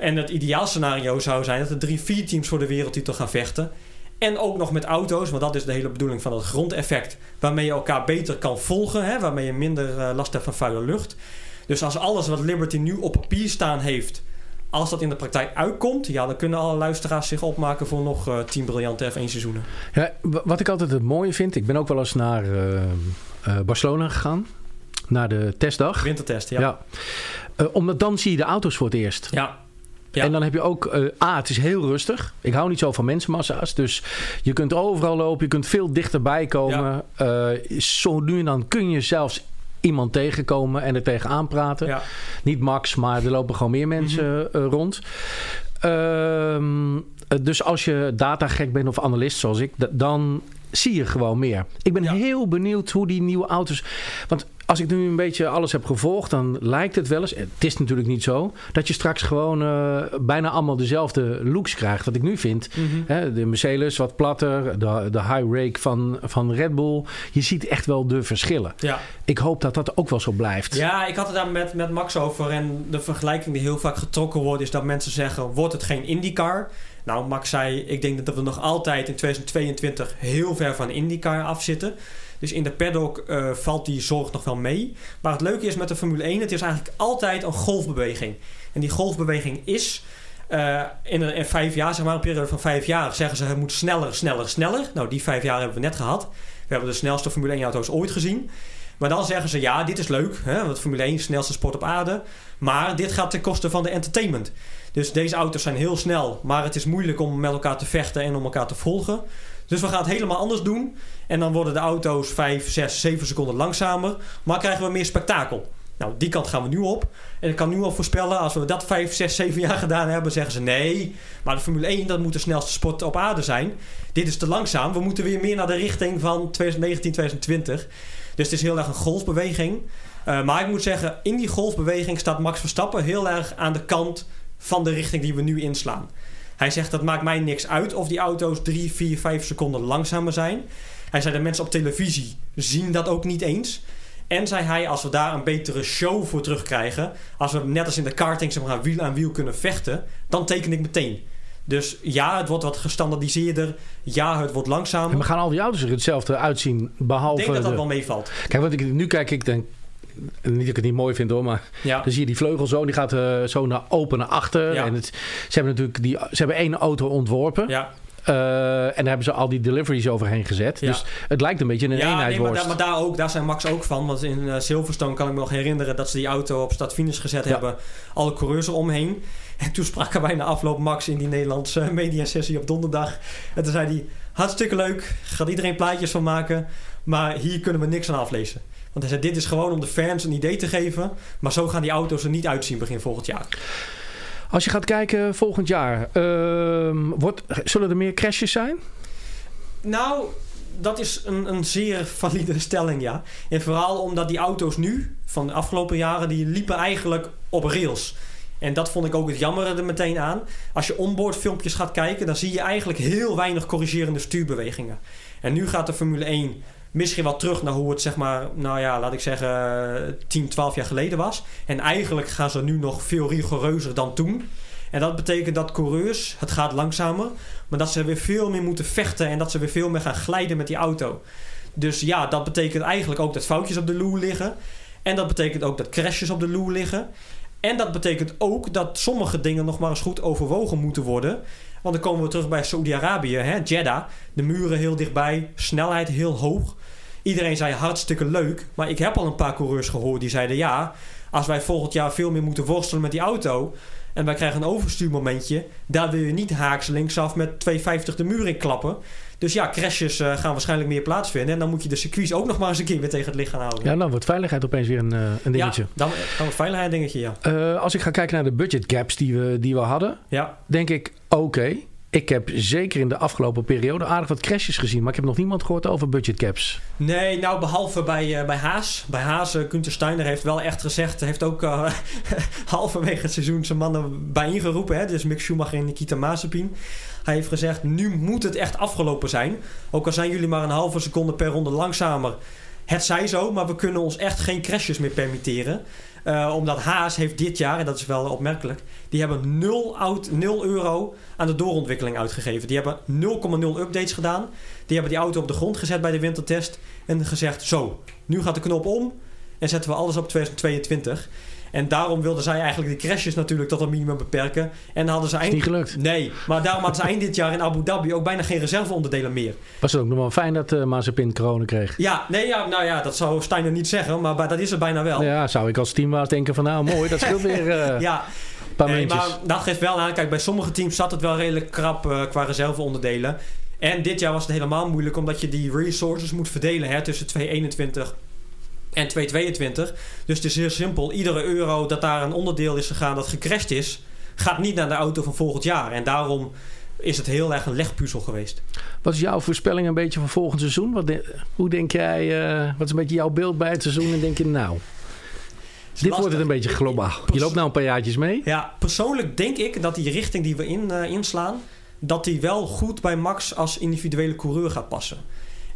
En het ideaalscenario zou zijn dat er drie, vier teams voor de wereldtitel gaan vechten. En ook nog met auto's, want dat is de hele bedoeling van het grondeffect. Waarmee je elkaar beter kan volgen, hè, waarmee je minder uh, last hebt van vuile lucht. Dus als alles wat Liberty nu op papier staan heeft, als dat in de praktijk uitkomt, ja, dan kunnen alle luisteraars zich opmaken voor nog uh, 10 briljante F1 seizoenen. Ja, wat ik altijd het mooie vind, ik ben ook wel eens naar uh, Barcelona gegaan. Naar de testdag. Wintertest, ja. ja. Omdat dan zie je de auto's voor het eerst. Ja. Ja. En dan heb je ook, uh, A, het is heel rustig. Ik hou niet zo van mensenmassa's. Dus je kunt overal lopen, je kunt veel dichterbij komen. Ja. Uh, zo nu en dan kun je zelfs iemand tegenkomen en er tegenaan praten. Ja. Niet Max, maar er lopen gewoon meer mensen mm -hmm. uh, rond. dus als je datagek bent of analist zoals ik, dan zie je gewoon meer. Ik ben ja. heel benieuwd hoe die nieuwe auto's... Want als ik nu een beetje alles heb gevolgd, dan lijkt het wel eens... Het is natuurlijk niet zo. Dat je straks gewoon uh, bijna allemaal dezelfde looks krijgt. Wat ik nu vind. Mm -hmm. hè, de Mercedes wat platter. De, de high rake van, van Red Bull. Je ziet echt wel de verschillen. Ja. Ik hoop dat dat ook wel zo blijft. Ja, ik had het daar met, met Max over. En de vergelijking die heel vaak getrokken wordt... is dat mensen zeggen, wordt het geen IndyCar... Nou, Max zei, ik denk dat we nog altijd in 2022 heel ver van IndyCar afzitten. Dus in de paddock uh, valt die zorg nog wel mee. Maar het leuke is met de Formule 1, het is eigenlijk altijd een golfbeweging. En die golfbeweging is uh, in, een, in vijf jaar, zeg maar een periode van vijf jaar, zeggen ze het moet sneller, sneller, sneller. Nou, die vijf jaar hebben we net gehad. We hebben de snelste Formule 1 auto's ooit gezien. Maar dan zeggen ze, ja, dit is leuk, hè, want Formule 1 is de snelste sport op aarde. Maar dit gaat ten koste van de entertainment. Dus deze auto's zijn heel snel, maar het is moeilijk om met elkaar te vechten en om elkaar te volgen. Dus we gaan het helemaal anders doen. En dan worden de auto's 5, 6, 7 seconden langzamer. Maar krijgen we meer spektakel. Nou, die kant gaan we nu op. En ik kan nu al voorspellen, als we dat 5, 6, 7 jaar gedaan hebben, zeggen ze nee. Maar de Formule 1, dat moet de snelste sport op aarde zijn. Dit is te langzaam. We moeten weer meer naar de richting van 2019, 2020. Dus het is heel erg een golfbeweging. Uh, maar ik moet zeggen, in die golfbeweging staat Max Verstappen heel erg aan de kant van de richting die we nu inslaan. Hij zegt dat maakt mij niks uit of die auto's 3, 4, 5 seconden langzamer zijn. Hij zei de mensen op televisie zien dat ook niet eens. En zei hij als we daar een betere show voor terugkrijgen, als we net als in de karting zeg maar, wiel aan wiel kunnen vechten, dan teken ik meteen. Dus ja, het wordt wat gestandardiseerder. Ja, het wordt langzamer. En we gaan al die auto's er hetzelfde uitzien, behalve... Ik denk dat dat de... wel meevalt. Kijk, wat ik nu kijk, ik denk niet dat ik het niet mooi vind hoor, maar ja. dan zie je die vleugel zo, die gaat uh, zo naar open naar achter. Ja. En het, ze hebben natuurlijk die, ze hebben één auto ontworpen. Ja. Eh, en daar hebben ze al die deliveries overheen gezet. Ja. Dus het lijkt een beetje een Ja, nee, maar, daar, maar daar, ook, daar zijn Max ook van. Want in eh, Silverstone kan ik me nog herinneren dat ze die auto op start-finish gezet Ja. hebben. Alle coureurs eromheen. En toen spraken wij na afloop Max in die Nederlandse eh, [laughs] mediasessie op donderdag. En toen zei hij, hartstikke leuk, gaat iedereen plaatjes van maken. Maar hier kunnen we niks aan aflezen. Want hij zei, dit is gewoon om de fans een idee te geven. Maar zo gaan die auto's er niet uitzien begin volgend jaar. Als je gaat kijken volgend jaar, ehm, wordt, zullen er meer crashes zijn? Nou, dat is een, een zeer valide stelling, ja. En vooral omdat die auto's nu, van de afgelopen jaren, die liepen eigenlijk op rails. En dat vond ik ook het jammer er meteen aan. Als je onboard filmpjes gaat kijken, dan zie je eigenlijk heel weinig corrigerende stuurbewegingen. En nu gaat de Formule 1 misschien wel terug naar hoe het zeg maar, nou ja, laat ik zeggen, 10, 12 jaar geleden was. En eigenlijk gaan ze nu nog veel rigoureuzer dan toen. En dat betekent dat coureurs, het gaat langzamer, maar dat ze weer veel meer moeten vechten en dat ze weer veel meer gaan glijden met die auto. Dus ja, dat betekent eigenlijk ook dat foutjes op de loer liggen. En dat betekent ook dat crashes op de loer liggen. En dat betekent ook dat sommige dingen nog maar eens goed overwogen moeten worden. Want dan komen we terug bij Saudi-Arabië, Jeddah. De muren heel dichtbij, snelheid heel hoog. Iedereen zei hartstikke leuk. Maar ik heb al een paar coureurs gehoord die zeiden... ja, als wij volgend jaar veel meer moeten worstelen met die auto... en wij krijgen een overstuurmomentje... daar wil je niet haaks linksaf met 250 de muur in klappen. Dus ja, crashes eh, gaan waarschijnlijk meer plaatsvinden. En dan moet je de circuits ook nog maar eens een keer weer tegen het licht gaan houden. Ja, dan wordt veiligheid opeens weer een, eh, een dingetje. Ja, dan, dan een veiligheid dingetje, ja. Eh, als ik ga kijken naar de budget gaps die we, die we hadden, Ja, denk ik, oké. Ik heb zeker in de afgelopen periode aardig wat crashes gezien. Maar ik heb nog niemand gehoord over budget caps. Nee, nou behalve bij, eh, bij Haas. Bij Haas, uh, Steiner heeft wel echt gezegd... heeft ook eh, [laughs] halverwege het seizoen zijn mannen bijeengeroepen. Hè? Dus Mick Schumacher en Nikita Mazepin. Hij heeft gezegd, nu moet het echt afgelopen zijn. Ook al zijn jullie maar een halve seconde per ronde langzamer. Het zij zo, maar we kunnen ons echt geen crashes meer permitteren. Uh, omdat Haas heeft dit jaar, en dat is wel opmerkelijk... die hebben 0, out, 0 euro aan de doorontwikkeling uitgegeven. Die hebben 0,0 updates gedaan. Die hebben die auto op de grond gezet bij de wintertest... en gezegd, zo, nu gaat de knop om... en zetten we alles op 2022... En daarom wilden zij eigenlijk die crashes natuurlijk tot een minimum beperken. En hadden ze Is eind... niet gelukt. Nee, maar daarom hadden ze eind dit jaar in Abu Dhabi ook bijna geen reserveonderdelen meer. Was het ook nog wel fijn dat uh, Mazepin corona kreeg? Ja, nee, ja, nou ja, dat zou Steiner niet zeggen, maar bij- dat is er bijna wel. Ja, zou ik als teambaas denken van nou mooi, dat scheelt [laughs] weer eh, Ja, een paar nee, maar dat geeft wel aan. Kijk, bij sommige teams zat het wel redelijk krap eh, qua reserveonderdelen. En dit jaar was het helemaal moeilijk omdat je die resources moet verdelen hè, tussen 2021 en 2022. Dus het is heel simpel. Iedere euro dat daar een onderdeel is gegaan dat gecrashed is, gaat niet naar de auto van volgend jaar. En daarom is het heel erg een legpuzzel geweest. Wat is jouw voorspelling een beetje voor volgend seizoen? Wat de- hoe denk jij, eh, wat is een beetje jouw beeld bij het seizoen? En denk je nou, dit wordt het een beetje globaal. Je loopt nou een paar jaartjes mee. Ja, persoonlijk denk ik dat die richting die we in, eh, inslaan, dat die wel goed bij Max als individuele coureur gaat passen.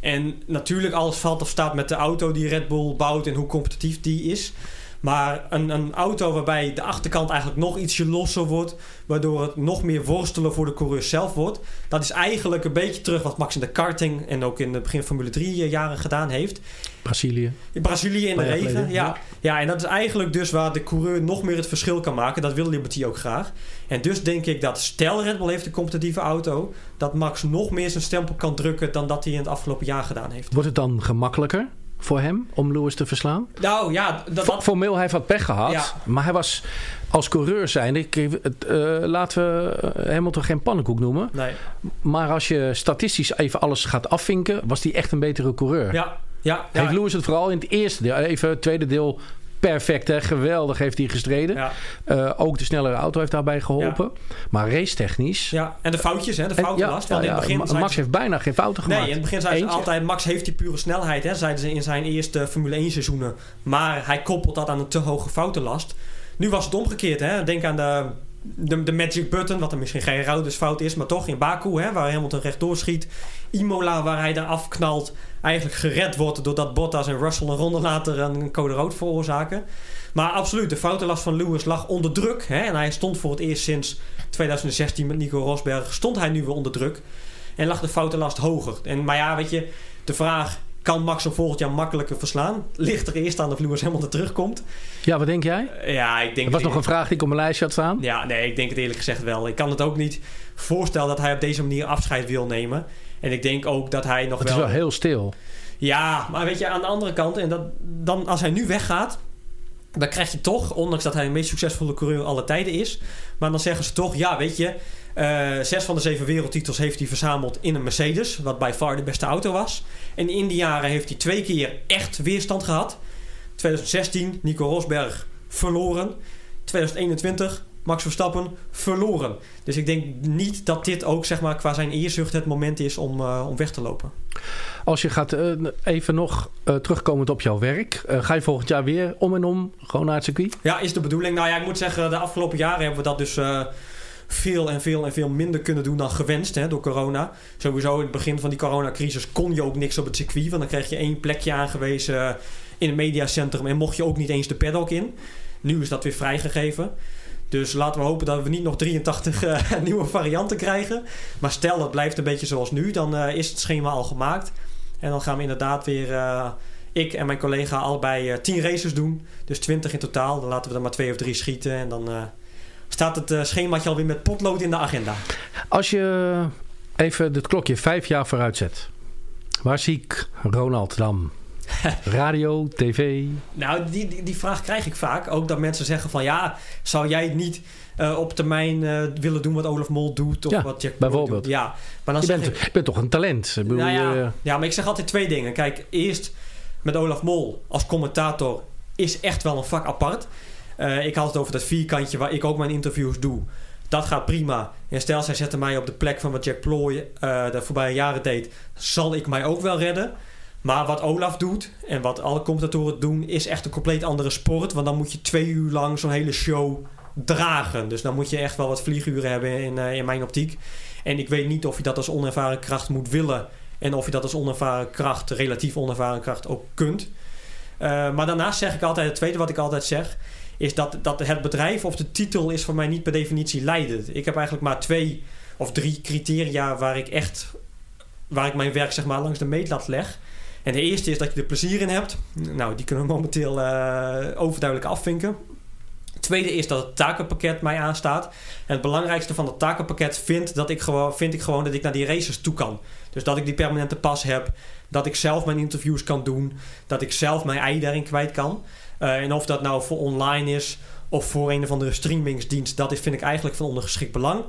En natuurlijk alles valt of staat met de auto die Red Bull bouwt en hoe competitief die is. Maar een, een auto waarbij de achterkant eigenlijk nog ietsje losser wordt, waardoor het nog meer worstelen voor de coureur zelf wordt. Dat is eigenlijk een beetje terug wat Max in de karting en ook in het begin Formule 3 jaren gedaan heeft. Brazilië. In Brazilië in de regen, geleden, ja. ja. ja. en dat is eigenlijk dus waar de coureur nog meer het verschil kan maken. Dat wil Liberty ook graag. En dus denk ik dat stel Red Bull heeft een competitieve auto... dat Max nog meer zijn stempel kan drukken dan dat hij in het afgelopen jaar gedaan heeft. Wordt het dan gemakkelijker voor hem om Lewis te verslaan? Nou ja, dat, dat, Formeel, hij heeft wat pech gehad. Ja. Maar hij was als coureur zijnde... ik- eh, laten we eh, Hamilton geen pannenkoek noemen. nee. Maar als je statistisch even alles gaat afvinken... was hij echt een betere coureur. Ja, ja, ja. Heeft Lewis het vooral in het eerste deel... Even het tweede deel... Perfect, hè? geweldig heeft hij gestreden. ja, Eh, ook de snellere auto heeft daarbij geholpen. Maar racetechnisch... ja. En de foutjes, hè, de En- foutenlast. want in het begin Max ze- heeft bijna geen fouten gemaakt. Nee, in het begin zeiden ze altijd... Max heeft die pure snelheid, hè, zeiden ze in zijn eerste Formule 1 seizoenen. Maar hij koppelt dat aan een te hoge foutenlast. Nu was het omgekeerd. Hè. Denk aan de, de, de magic button, wat er misschien geen routersfout is... maar toch in Baku, hè, waar Hamilton rechtdoor schiet. Imola, waar hij daar afknalt... eigenlijk gered wordt doordat Bottas en Russell een ronde later een code rood veroorzaken. Maar absoluut, de foutenlast van Lewis lag onder druk. Hè, en hij stond voor het eerst sinds 2016 met Nico Rosberg... stond hij nu weer onder druk... En lag de foutenlast hoger. En, maar ja, weet je, de vraag... kan Max hem volgend jaar makkelijker verslaan? Ligt er eerst aan of Lewis Hamilton terugkomt? Ja, wat denk jij? Eh, ja, ik denk... Er was nog een vraag die ik op mijn lijstje had staan. Ja, nee, ik denk het eerlijk gezegd wel. Ik kan het ook niet voorstellen dat hij op deze manier afscheid wil nemen. En ik denk ook dat hij nog Het is wel heel stil. Ja, maar weet je, aan de andere kant, en dat, dan, als hij nu weggaat, dan krijg je toch, ondanks dat hij de meest succesvolle coureur aller tijden is, maar dan zeggen ze toch, ja, weet je, eh, zes van de zeven wereldtitels heeft hij verzameld in een Mercedes, wat bij far de beste auto was. En in die jaren heeft hij twee keer echt weerstand gehad. 2016, Nico Rosberg verloren. 2021, Max Verstappen verloren. Dus ik denk niet dat dit ook zeg maar, qua zijn eerzucht het moment is om, eh, om weg te lopen. Als je gaat eh, even nog eh, terugkomend op jouw werk. ga je volgend jaar weer om en om gewoon naar het circuit? Ja, is de bedoeling. Nou ja, ik moet zeggen, de afgelopen jaren hebben we dat dus veel en veel en veel minder kunnen doen dan gewenst hè, door corona. Sowieso in het begin van die coronacrisis kon je ook niks op het circuit. Want dan kreeg je één plekje aangewezen in het mediacentrum en mocht je ook niet eens de paddock in. Nu is dat weer vrijgegeven. Dus laten we hopen dat we niet nog 83 eh, [laughs] nieuwe varianten krijgen. Maar stel het blijft een beetje zoals nu, dan eh, is het schema al gemaakt. En dan gaan we inderdaad weer, eh, ik en mijn collega, allebei eh 10 races doen. Dus 20 in totaal. Dan laten we er maar twee of drie schieten. En dan staat het schemaatje alweer met potlood in de agenda. Als je even het klokje vijf jaar vooruit zet. Waar zie ik Ronald dan? [laughs] Radio, tv? Nou, die, die, die vraag krijg ik vaak. Ook dat mensen zeggen van ja, zou jij niet eh, op termijn eh, willen doen wat Olaf Mol doet? Of Ja, wat Jack bijvoorbeeld. doet? Ja, maar dan Je bent, ik... je bent toch een talent? Bedoel, Nou ja, je- ja, maar ik zeg altijd twee dingen. Kijk, eerst met Olaf Mol als commentator is echt wel een vak apart. Eh, ik had het over dat vierkantje waar ik ook mijn interviews doe. Dat gaat prima. En stel, zij zetten mij op de plek van wat Jack Ploy de voorbije jaren deed, zal ik mij ook wel redden. Maar wat Olaf doet en wat alle commentatoren doen, is echt een compleet andere sport. Want dan moet je twee uur lang zo'n hele show dragen. Dus dan moet je echt wel wat vlieguren hebben in, eh, in mijn optiek. En ik weet niet of je dat als onervaren kracht moet willen. En of je dat als onervaren kracht, relatief onervaren kracht, ook kunt. Eh, maar daarnaast zeg ik altijd, het tweede wat ik altijd zeg, is dat, dat het bedrijf of de titel is voor mij niet per definitie leidend. Ik heb eigenlijk maar twee of drie criteria waar ik echt, waar ik mijn werk zeg maar langs de meetlat leg. En de eerste is dat je er plezier in hebt. Nou, die kunnen we momenteel eh, overduidelijk afvinken. Tweede is dat het takenpakket mij aanstaat. En het belangrijkste van het takenpakket vind, dat ik gewoon, vind ik gewoon dat ik naar die races toe kan. Dus dat ik die permanente pas heb. Dat ik zelf mijn interviews kan doen. Dat ik zelf mijn ei daarin kwijt kan. Eh, en of dat nou voor online is of voor een of andere streamingsdienst, dat vind ik eigenlijk van ondergeschikt belang.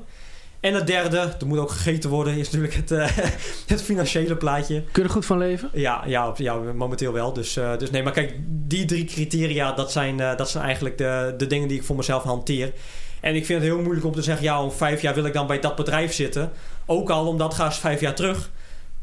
En het derde, er moet ook gegeten worden, is natuurlijk het, eh, [laughs] het financiële plaatje. Kun je er goed van leven? Ja, ja, ja momenteel wel. Dus, eh, dus nee, maar kijk, die drie criteria, dat zijn, eh, dat zijn eigenlijk de, de dingen die ik voor mezelf hanteer. En ik vind het heel moeilijk om te zeggen, ja, om vijf jaar wil ik dan bij dat bedrijf zitten. Ook al omdat, ga eens vijf jaar terug.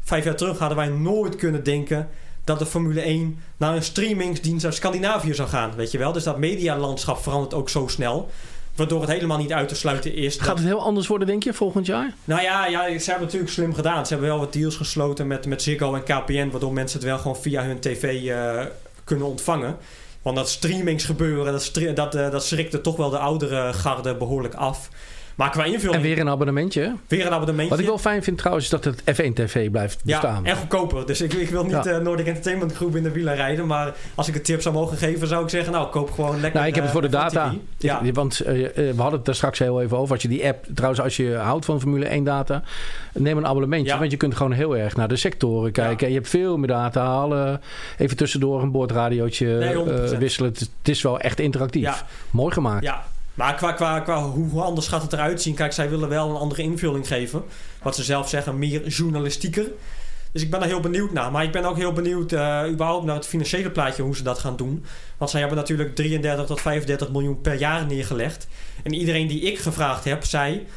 Vijf jaar terug hadden wij nooit kunnen denken dat de Formule 1 naar een streamingsdienst uit Scandinavië zou gaan. Weet je wel? Dus dat medialandschap verandert ook zo snel. Waardoor het helemaal niet uit te sluiten is. Gaat dat- het heel anders worden, denk je, volgend jaar? nou ja, ja, ze hebben het natuurlijk slim gedaan. Ze hebben wel wat deals gesloten met, met Ziggo en KPN, waardoor mensen het wel gewoon via hun tv eh, kunnen ontvangen. Want dat streamingsgebeuren, dat, dat, eh, dat schrikte toch wel de oudere garde behoorlijk af. Maar qua invulling, En weer een abonnementje. weer een abonnementje. Wat ik wel fijn vind trouwens, is dat het F1 TV blijft bestaan. Ja, en goedkoper. Dus ik, ik wil niet Ja. eh Nordic Entertainment Groep in de wielen rijden. Maar als ik een tip zou mogen geven, zou ik zeggen... Nou, koop gewoon lekker... Nou, ik heb het voor de eh, data. Ja. Ik- want eh, we hadden het daar straks heel even over. Als je die app, trouwens, als je houdt van Formule 1 data, neem een abonnementje. Ja. Want je kunt gewoon heel erg naar de sectoren kijken. En je hebt veel meer data halen. Even tussendoor een boordradiootje Nee, 100%. wisselen. Het, is wel echt interactief. Mooi gemaakt. Ja, maar qua, qua, qua hoe, anders gaat het eruit zien? Kijk, zij willen wel een andere invulling geven. Wat ze zelf zeggen, meer journalistieker. Dus ik ben er heel benieuwd naar. Maar ik ben ook heel benieuwd eh, überhaupt naar het financiële plaatje, hoe ze dat gaan doen. Want zij hebben natuurlijk 33 tot 35 miljoen per jaar neergelegd. En iedereen die ik gevraagd heb, zei...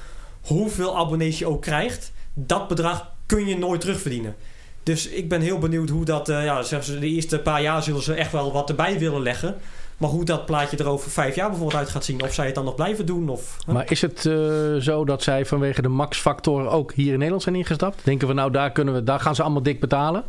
hoeveel abonnees je ook krijgt, dat bedrag kun je nooit terugverdienen. Dus ik ben heel benieuwd hoe dat... eh, ja, ze, de eerste paar jaar zullen ze echt wel wat erbij willen leggen. Maar hoe dat plaatje er over vijf jaar bijvoorbeeld uit gaat zien. Of zij het dan nog blijven doen. Of, hè? Maar is het eh, zo dat zij vanwege de max-factor ook hier in Nederland zijn ingestapt? Denken we nou, daar, kunnen we, daar gaan ze allemaal dik betalen?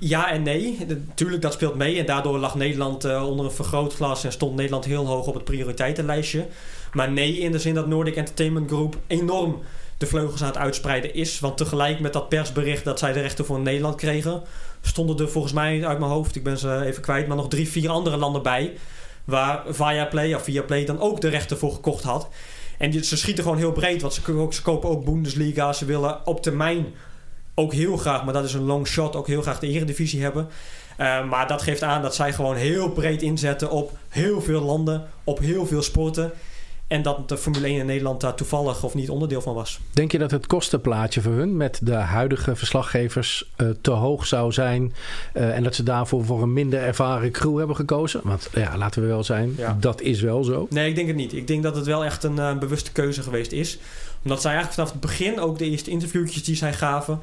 Ja en nee. Natuurlijk, dat speelt mee. En daardoor lag Nederland eh, onder een vergrootglas en stond Nederland heel hoog op het prioriteitenlijstje. Maar nee, in de zin dat Nordic Entertainment Group enorm de vleugels aan het uitspreiden is. Want tegelijk met dat persbericht dat zij de rechten voor Nederland kregen, stonden er volgens mij uit mijn hoofd, ik ben ze even kwijt, maar nog drie, vier andere landen bij. Waar Viaplay of Viaplay dan ook de rechten voor gekocht had. En ze schieten gewoon heel breed, want ze kopen ook Bundesliga. Ze willen op termijn ook heel graag, maar dat is een long shot, ook heel graag de Eredivisie hebben. Eh, maar dat geeft aan dat zij gewoon heel breed inzetten op heel veel landen, op heel veel sporten. En dat de Formule 1 in Nederland daar toevallig of niet onderdeel van was. Denk je dat het kostenplaatje voor hun met de huidige verslaggevers eh, te hoog zou zijn? eh, en dat ze daarvoor voor een minder ervaren crew hebben gekozen? Want ja, laten we wel zijn, Ja. dat is wel zo. Nee, ik denk het niet. Ik denk dat het wel echt een eh, bewuste keuze geweest is. Omdat zij eigenlijk vanaf het begin, ook de eerste interviewtjes die zij gaven,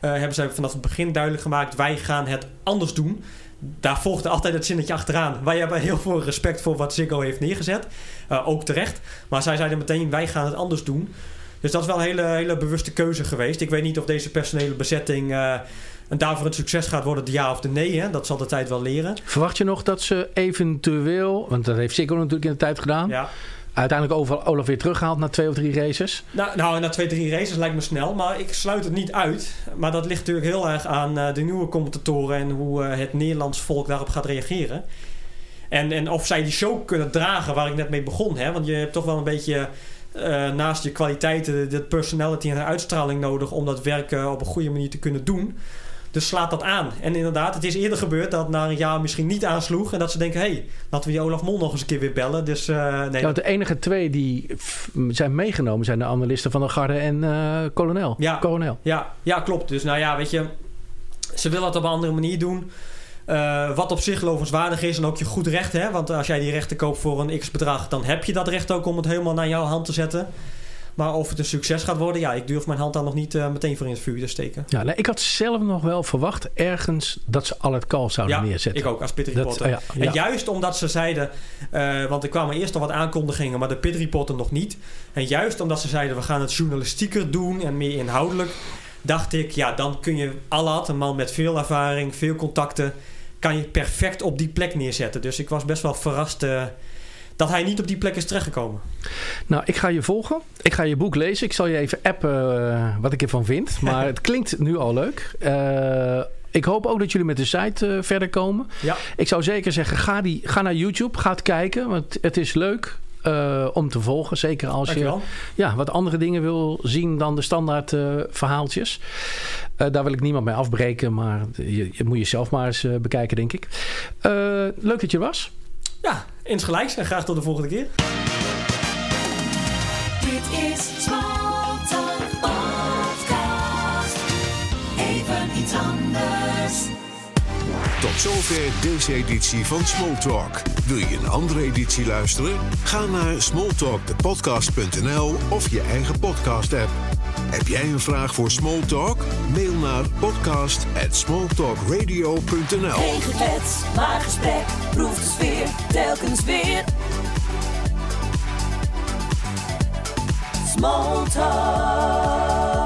hebben zij vanaf het begin duidelijk gemaakt: wij gaan het anders doen. Daar volgde altijd het zinnetje achteraan. Wij hebben heel veel respect voor wat Ziggo heeft neergezet. Eh, ook terecht. Maar zij zeiden meteen: wij gaan het anders doen. Dus dat is wel een hele, hele bewuste keuze geweest. Ik weet niet of deze personele bezetting eh een daarvoor een succes gaat worden, de ja of de nee. Hè? Dat zal de tijd wel leren. Verwacht je nog dat ze eventueel, want dat heeft Ziggo natuurlijk in de tijd gedaan, Ja. Uiteindelijk over weer teruggehaald na twee of drie races? Nou, nou, na twee, drie races lijkt me snel. Maar ik sluit het niet uit. Maar dat ligt natuurlijk heel erg aan eh, de nieuwe commentatoren... en hoe eh, het Nederlands volk daarop gaat reageren. En, en of zij die show kunnen dragen waar ik net mee begon. Hè? Want je hebt toch wel een beetje... eh, naast je kwaliteiten, de, de personality en de uitstraling nodig... om dat werk op een goede manier te kunnen doen. Dus slaat dat aan. En inderdaad, het is eerder gebeurd dat na een jaar misschien niet aansloeg... en dat ze denken, hé, hey, laten we die Olaf Mol nog eens een keer weer bellen. Dus eh, nee, Ja, de enige twee die zijn meegenomen zijn de analisten van de Garde en eh kolonel. Ja. Kolonel. Ja, ja, klopt. Dus nou ja, weet je, ze willen het op een andere manier doen. Eh, wat op zich lovenswaardig is en ook je goed recht, hè? Want als jij die rechten koopt voor een x bedrag, dan heb je dat recht ook om het helemaal naar jouw hand te zetten. Maar of het een succes gaat worden, ja, ik durf mijn hand daar nog niet eh, meteen voor in het vuur te steken. Ja, nee, ik had zelf nog wel verwacht ergens dat ze al het kalf zouden Ja, neerzetten. ik ook als pit Dat- reporter. ja, En juist omdat ze zeiden, eh, want er kwamen eerst al wat aankondigingen, maar de pit reporter nog niet. En juist omdat ze zeiden, we gaan het journalistieker doen en meer inhoudelijk, dacht ik, ja, dan kun je Allard, een man met veel ervaring, veel contacten, kan je perfect op die plek neerzetten. Dus ik was best wel verrast eh, dat hij niet op die plek is terechtgekomen. Nou, ik ga je volgen. Ik ga je boek lezen. Ik zal je even appen eh, wat ik ervan vind. Maar [laughs] het klinkt nu al leuk. Eh, ik hoop ook dat jullie met de site eh, verder komen. Ja. Ik zou zeker zeggen, ga, die, ga naar YouTube. Ga het kijken. Want het is leuk om te volgen. Zeker als je ja, wat andere dingen wil zien dan de standaard verhaaltjes. Daar wil ik niemand mee afbreken. Maar je, je moet jezelf maar eens bekijken, denk ik. Leuk dat je was. Ja, insgelijks en graag tot de volgende keer. Dit is Tot zover deze editie van Smalltalk. Wil je een andere editie luisteren? Ga naar smalltalkthepodcast.nl of je eigen podcast-app. Heb jij een vraag voor Smalltalk? Mail naar podcast@smalltalkradio.nl. Geen geklets, maar gesprek. Proef de sfeer, telkens weer. Smalltalk.